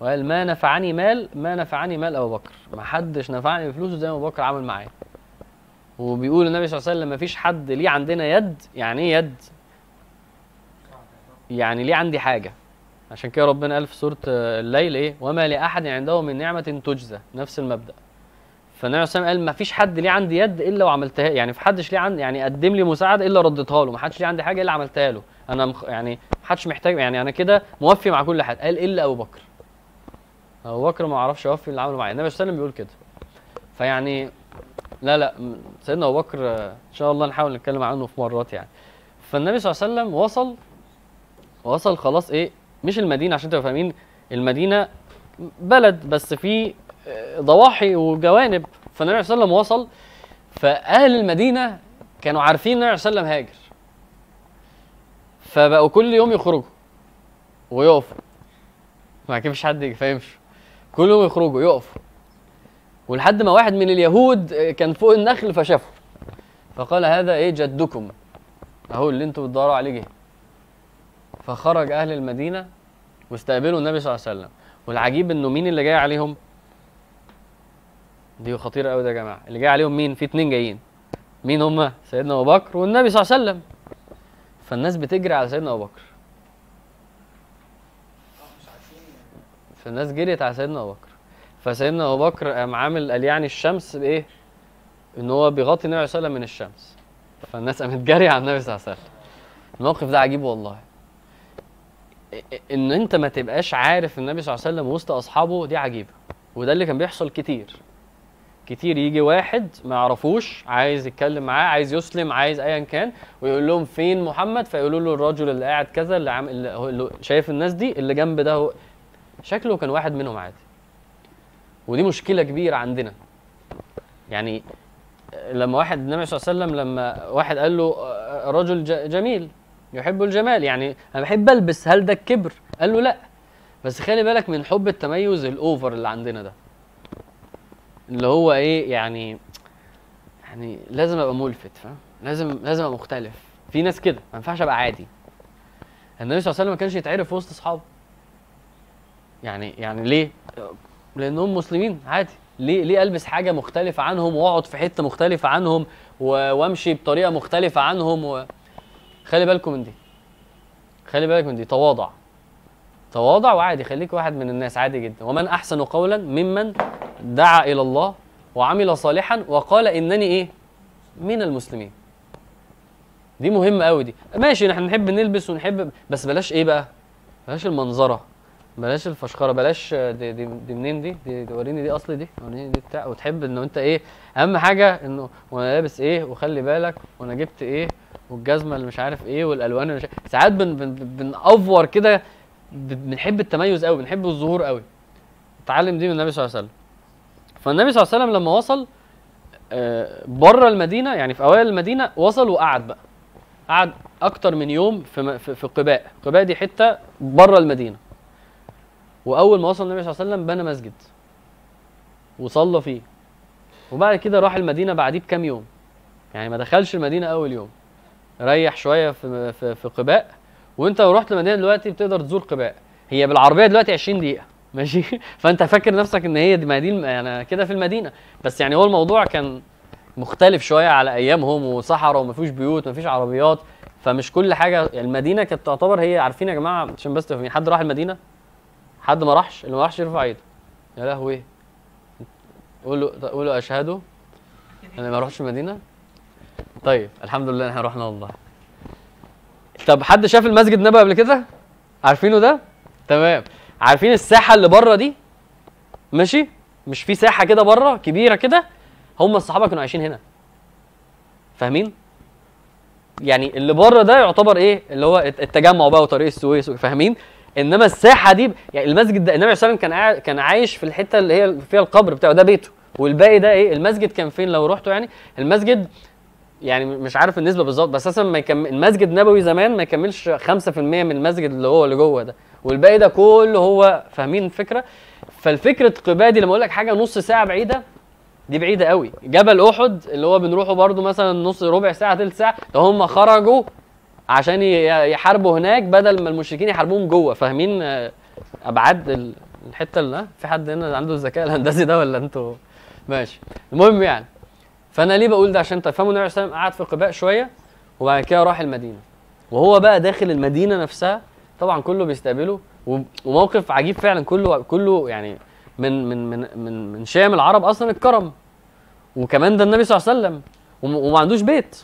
وقال ما نفعني مال ما نفعني مال أبو بكر. ما حدش نفعني بفلوسه زي ما أبو بكر عمل معايا. وبيقول النبي صلى الله عليه وسلم ما فيش حد ليه عندنا يد يعني إيه يد؟ يعني ليه عندي حاجة. عشان كده ربنا قال في سورة الليل إيه؟ وما لاحد عنده من نعمه تجزى. نفس المبدأ. فالنبي عليه وسلم قال ما فيش حد ليه عندي يد إلا وعملتها يعني في حدش ليه عندي يعني قدم لي مساعدة إلا رديتها له ما حدش ليه عندي حاجة إلا عملتها له. أنا مخ... يعني حدش محتاج يعني أنا كده موفي مع كل حد. قال إلا أبو بكر. أبو بكر ما أعرفش اوفي اللي عمله معايا. النبي صلى الله عليه وسلم بيقول كده. فيعني لا لا سيدنا أبو بكر إن شاء الله نحاول نتكلم عنه في مرات يعني. فالنبي صلى الله عليه وسلم وصل وصل خلاص إيه مش المدينة عشان تبقوا فاهمين المدينة بلد بس في ضواحي وجوانب فالنبي عليه وسلم وصل فأهل المدينة كانوا عارفين النبي عليه وسلم هاجر. فبقوا كل يوم يخرجوا ويقفوا. ما كان مفيش حد يفهمش كل يوم يخرجوا يقفوا. ولحد ما واحد من اليهود كان فوق النخل فشافه. فقال هذا إيه جدكم؟ أهو اللي أنتوا بتدوروا عليه جه. فخرج أهل المدينة واستقبلوا النبي صلى الله عليه وسلم. والعجيب إنه مين اللي جاي عليهم؟ دي خطيرة قوي ده يا جماعة. اللي جاي عليهم مين؟ في اتنين جايين. مين هما؟ سيدنا أبو بكر والنبي صلى الله عليه وسلم. فالناس بتجري على سيدنا أبو بكر. فالناس جريت على سيدنا أبو بكر. فسيدنا أبو بكر قام عامل قال يعني الشمس بإيه؟ إن هو بيغطي النبي صلى الله عليه وسلم من الشمس. فالناس قامت جارية على النبي صلى الله عليه وسلم. الموقف ده عجيب والله. ان أنت ما تبقاش عارف النبي صلى الله عليه وسلم وسط أصحابه دي عجيبة. وده اللي كان بيحصل كتير. كتير يجي واحد ما يعرفوش عايز يتكلم معاه عايز يسلم عايز ايا كان ويقول لهم فين محمد؟ فيقولوا له الرجل اللي قاعد كذا اللي, عم... اللي, شايف الناس دي اللي جنب ده هو. شكله كان واحد منهم عادي. ودي مشكلة كبيرة عندنا. يعني لما واحد النبي صلى الله عليه وسلم لما واحد قال له آه، رجل جميل يحب الجمال. يعني أنا بحب ألبس هل ده الكبر قال له لا. بس خلي بالك من حب التميز الأوفر اللي عندنا ده. اللي هو إيه يعني يعني لازم أبقى ملفت فاهم؟ لازم لازم أبقى مختلف. في ناس كده ما ينفعش أبقى عادي. النبي صلى الله عليه وسلم ما كانش يتعرف وسط أصحابه. يعني يعني ليه؟ لانهم مسلمين عادي. ليه ليه ألبس حاجة مختلفة عنهم وأقعد في حتة مختلفة عنهم وأمشي بطريقة مختلفة عنهم و... خلي بالكم من دي. خلي بالك من دي. تواضع. تواضع وعادي خليك واحد من الناس عادي جدا. ومن أحسن قولا ممن دعا إلى الله وعمل صالحا وقال إنني إيه؟ من المسلمين. دي مهمة قوي دي. ماشي إحنا نحب نلبس ونحب بس بلاش إيه بقى؟ بلاش المنظرة بلاش الفشخرة بلاش دي, دي, دي منين دي؟ دي, دي وريني دي أصلي دي وريني دي بتاع. وتحب إنه أنت إيه؟ أهم حاجة إنه وأنا لابس إيه؟ وخلي بالك وأنا جبت إيه؟ والجزمة اللي مش عارف إيه؟ والألوان اللي مش عارف. ساعات بن بن بنأفور كده بنحب التميز قوي بنحب الظهور قوي اتعلم دي من النبي صلى الله عليه وسلم. فالنبي صلى الله عليه وسلم لما وصل آه، بره المدينة يعني في أوائل المدينة وصل وقعد بقى. قعد أكتر من يوم في في قباء. قباء دي حتة بره المدينة. وأول ما وصل النبي صلى الله عليه وسلم بنى مسجد وصلى فيه. وبعد كده راح المدينة بعديه بكام يوم. يعني ما دخلش المدينة أول يوم. ريح شوية في في, في قباء. وأنت لو رحت المدينة دلوقتي بتقدر تزور قباء. هي بالعربية دلوقتي 20 دقيقة. ماشي؟ فأنت فاكر نفسك إن هي دي ما دي الم- يعني كده في المدينة. بس يعني هو الموضوع كان مختلف شوية على أيامهم وصحراء وما فيش بيوت ما فيش عربيات. فمش كل حاجة المدينة كانت تعتبر هي عارفين يا جماعة عشان بس تفهمين حد راح المدينة؟ حد ما راحش؟ اللي ما راحش يرفع ايده. يا لهوي. قولوا قولوا اشهدوا أنا ما رحتش المدينة؟ طيب الحمد لله إحنا رحنا والله. طب حد شاف المسجد النبوي قبل كده؟ عارفينه ده؟ تمام. عارفين الساحة اللي بره دي؟ ماشي؟ مش في ساحة كده بره كبيرة كده؟ هم الصحابة كانوا عايشين هنا. فاهمين؟ يعني اللي بره ده يعتبر إيه؟ اللي هو التجمع بقى وطريق السويس فاهمين؟ إنما الساحة دي يعني المسجد ده النبي عليه كان كان عايش في الحتة اللي هي فيها القبر بتاعه ده بيته. والباقي ده إيه؟ المسجد كان فين؟ لو رحتوا يعني المسجد يعني مش عارف النسبة بالظبط بس أساسا ما يكمل المسجد النبوي زمان ما يكملش 5% من المسجد اللي هو اللي جوه ده. والباقي ده كله هو فاهمين الفكرة؟ فالفكرة قباء دي لما أقول لك حاجة نص ساعة بعيدة دي بعيدة قوي. جبل أحد اللي هو بنروحه برده مثلا نص ربع ساعة تلت ساعة ده هم خرجوا عشان يحاربوا هناك بدل ما المشركين يحاربوهم جوه. فاهمين؟ آه، أبعاد ال- الحتة اللي؟ في حد هنا عنده الذكاء الهندسي ده ولا أنتوا؟ ماشي. المهم يعني فأنا ليه بقول ده؟ عشان تفهموا النبي عليه قعد في قباء شوية وبعد كده راح المدينة. وهو بقى داخل المدينة نفسها طبعا كله بيستقبله وموقف عجيب فعلا كله كله يعني من من من من من شام العرب أصلا الكرم وكمان ده النبي صلى الله عليه وسلم. وم- وما عندوش بيت.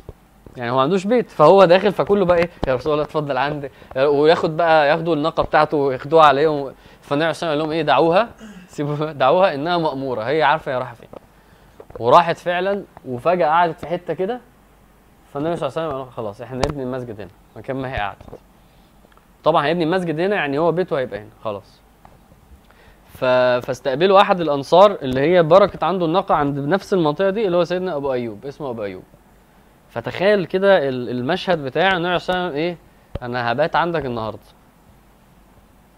يعني هو ما عندوش بيت. فهو داخل فكله بقى إيه؟ يا رسول الله اتفضل عندي. وياخد بقى ياخدوا الناقه بتاعته وياخدوها عليهم. فالنبي عليه قال لهم إيه؟ دعوها. سيبوها. دعوها إنها مأمورة. هي عارفة هي رايحة فين. وراحت فعلا وفجأة قعدت في حتة كده. فالنبي صلى الله عليه وسلم قال خلاص إحنا نبني المسجد هنا. مكان ما هي قعدت. طبعا هيبني المسجد هنا يعني هو بيته هيبقى هنا. خلاص. ف... فاستقبلوا أحد الأنصار اللي هي بركت عنده الناقه عند نفس المنطقة دي اللي هو سيدنا أبو أيوب. اسمه أبو أيوب. فتخيل كده ال- المشهد بتاع النبي عليه إيه؟ أنا هبات عندك النهارده.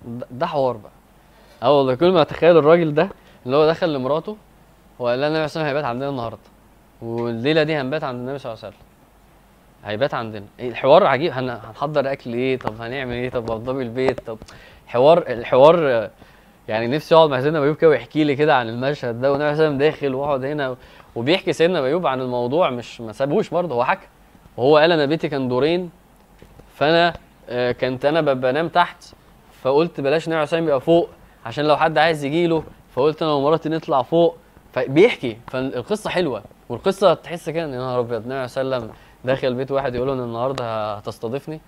ده- ده حوار بقى. أه والله كل ما أتخيل الراجل ده اللي هو دخل لمراته وقال لها النبي صلى الله عليه وسلم هيبات عندنا النهارده. والليلة دي هنبات عند النبي صلى الله عليه وسلم. هيبات عندنا. إيه الحوار عجيب. هن- هنحضر أكل إيه؟ طب هنعمل إيه؟ طب وضبي البيت؟ طب حوار الحوار يعني نفسي أقعد مع سيدنا ايوب كده ويحكي لي كده عن المشهد ده والنبي عليه داخل وأقعد هنا. وبيحكي سيدنا ايوب عن الموضوع مش ما سابوش برضه هو حكى. وهو قال أنا بيتي كان دورين فأنا آه، كنت أنا بنام تحت فقلت بلاش الصلاه والسلام يبقى فوق عشان لو حد عايز يجي له. فقلت أنا ومراتي نطلع فوق. فبيحكي. فالقصة حلوة. والقصة تحس كده إن يا نهار أبيض النبي عليه داخل بيت واحد يقول ان النهارده هتستضيفني؟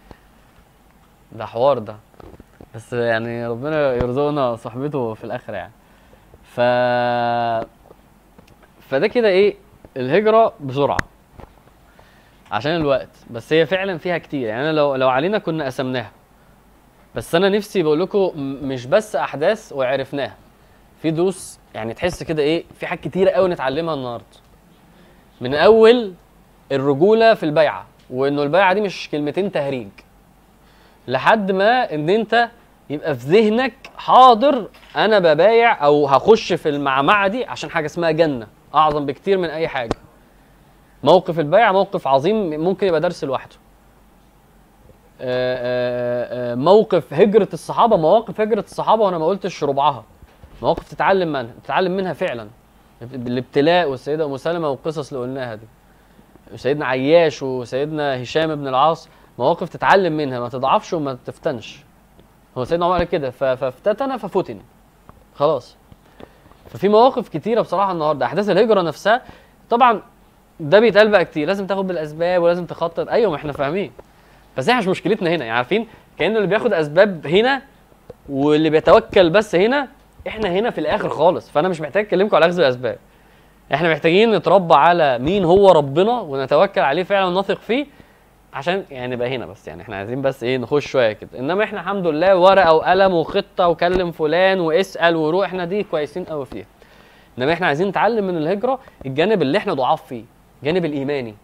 ده حوار ده. بس يعني ربنا يرزقنا صحبته في الاخره يعني. ف فده كده إيه؟ الهجرة بسرعة. عشان الوقت. بس هي فعلا فيها كتير. يعني أنا لو لو علينا كنا قسمناها. بس أنا نفسي بقول لكم مش بس أحداث وعرفناها. في دروس يعني تحس كده إيه؟ في حاجات كتيرة قوي نتعلمها النهارده. من أول الرجولة في البيعة وإنه البيعة دي مش كلمتين تهريج. لحد ما إن أنت يبقى في ذهنك حاضر أنا ببايع أو هخش في المعمعة دي عشان حاجة اسمها جنة أعظم بكتير من أي حاجة. موقف البيع موقف عظيم ممكن يبقى درس لوحده. آه، آه، آه، موقف هجرة الصحابة مواقف هجرة الصحابة وأنا ما قلتش ربعها. مواقف تتعلم منها تتعلم منها فعلا. الابتلاء والسيدة أم سلمة والقصص اللي قلناها دي. وسيدنا عياش وسيدنا هشام بن العاص مواقف تتعلم منها ما تضعفش وما تفتنش. هو سيدنا عمر قال كده فافتتن ففتن. خلاص. ففي مواقف كتيرة بصراحة النهاردة أحداث الهجرة نفسها طبعا ده بيتقال بقى كتير لازم تاخد بالأسباب ولازم تخطط. أيوه ما إحنا فاهمين. بس إحنا مش مشكلتنا هنا يعني عارفين كأنه اللي بياخد أسباب هنا واللي بيتوكل بس هنا إحنا هنا في الآخر خالص. فأنا مش محتاج أكلمكم على أخذ الأسباب. إحنا محتاجين نتربى على مين هو ربنا ونتوكل عليه فعلا ونثق فيه عشان يعني نبقى هنا بس. يعني إحنا عايزين بس إيه نخش شوية كده. إنما إحنا الحمد لله ورقة وقلم وخطة وكلم فلان واسأل وروح. إحنا دي كويسين قوي فيها. إنما إحنا عايزين نتعلم من الهجرة الجانب اللي إحنا ضعاف فيه الجانب الإيماني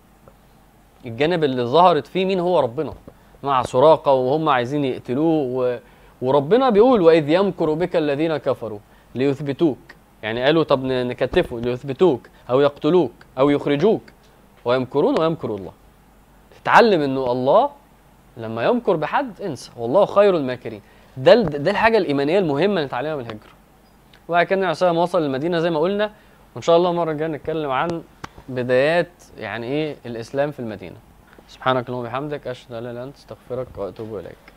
الجانب اللي ظهرت فيه مين هو ربنا. مع سراقة وهم عايزين يقتلوه و... وربنا بيقول وإذ يمكر بك الذين كفروا ليثبتوك. يعني قالوا طب ن- نكتفه ليثبتوك أو يقتلوك أو يخرجوك. ويمكرون ويمكر الله. تتعلم إنه الله لما يمكر بحد انسى. والله خير الماكرين. ده ده الحاجة الإيمانية المهمة نتعلمها من الهجرة. وبعد كده النبي عليه وصل المدينة زي ما قلنا وإن شاء الله المرة الجاية نتكلم عن بدايات يعني إيه الإسلام في المدينة. سبحانك اللهم وبحمدك أشهد أن لا إله إلا أنت أستغفرك وأتوب إليك.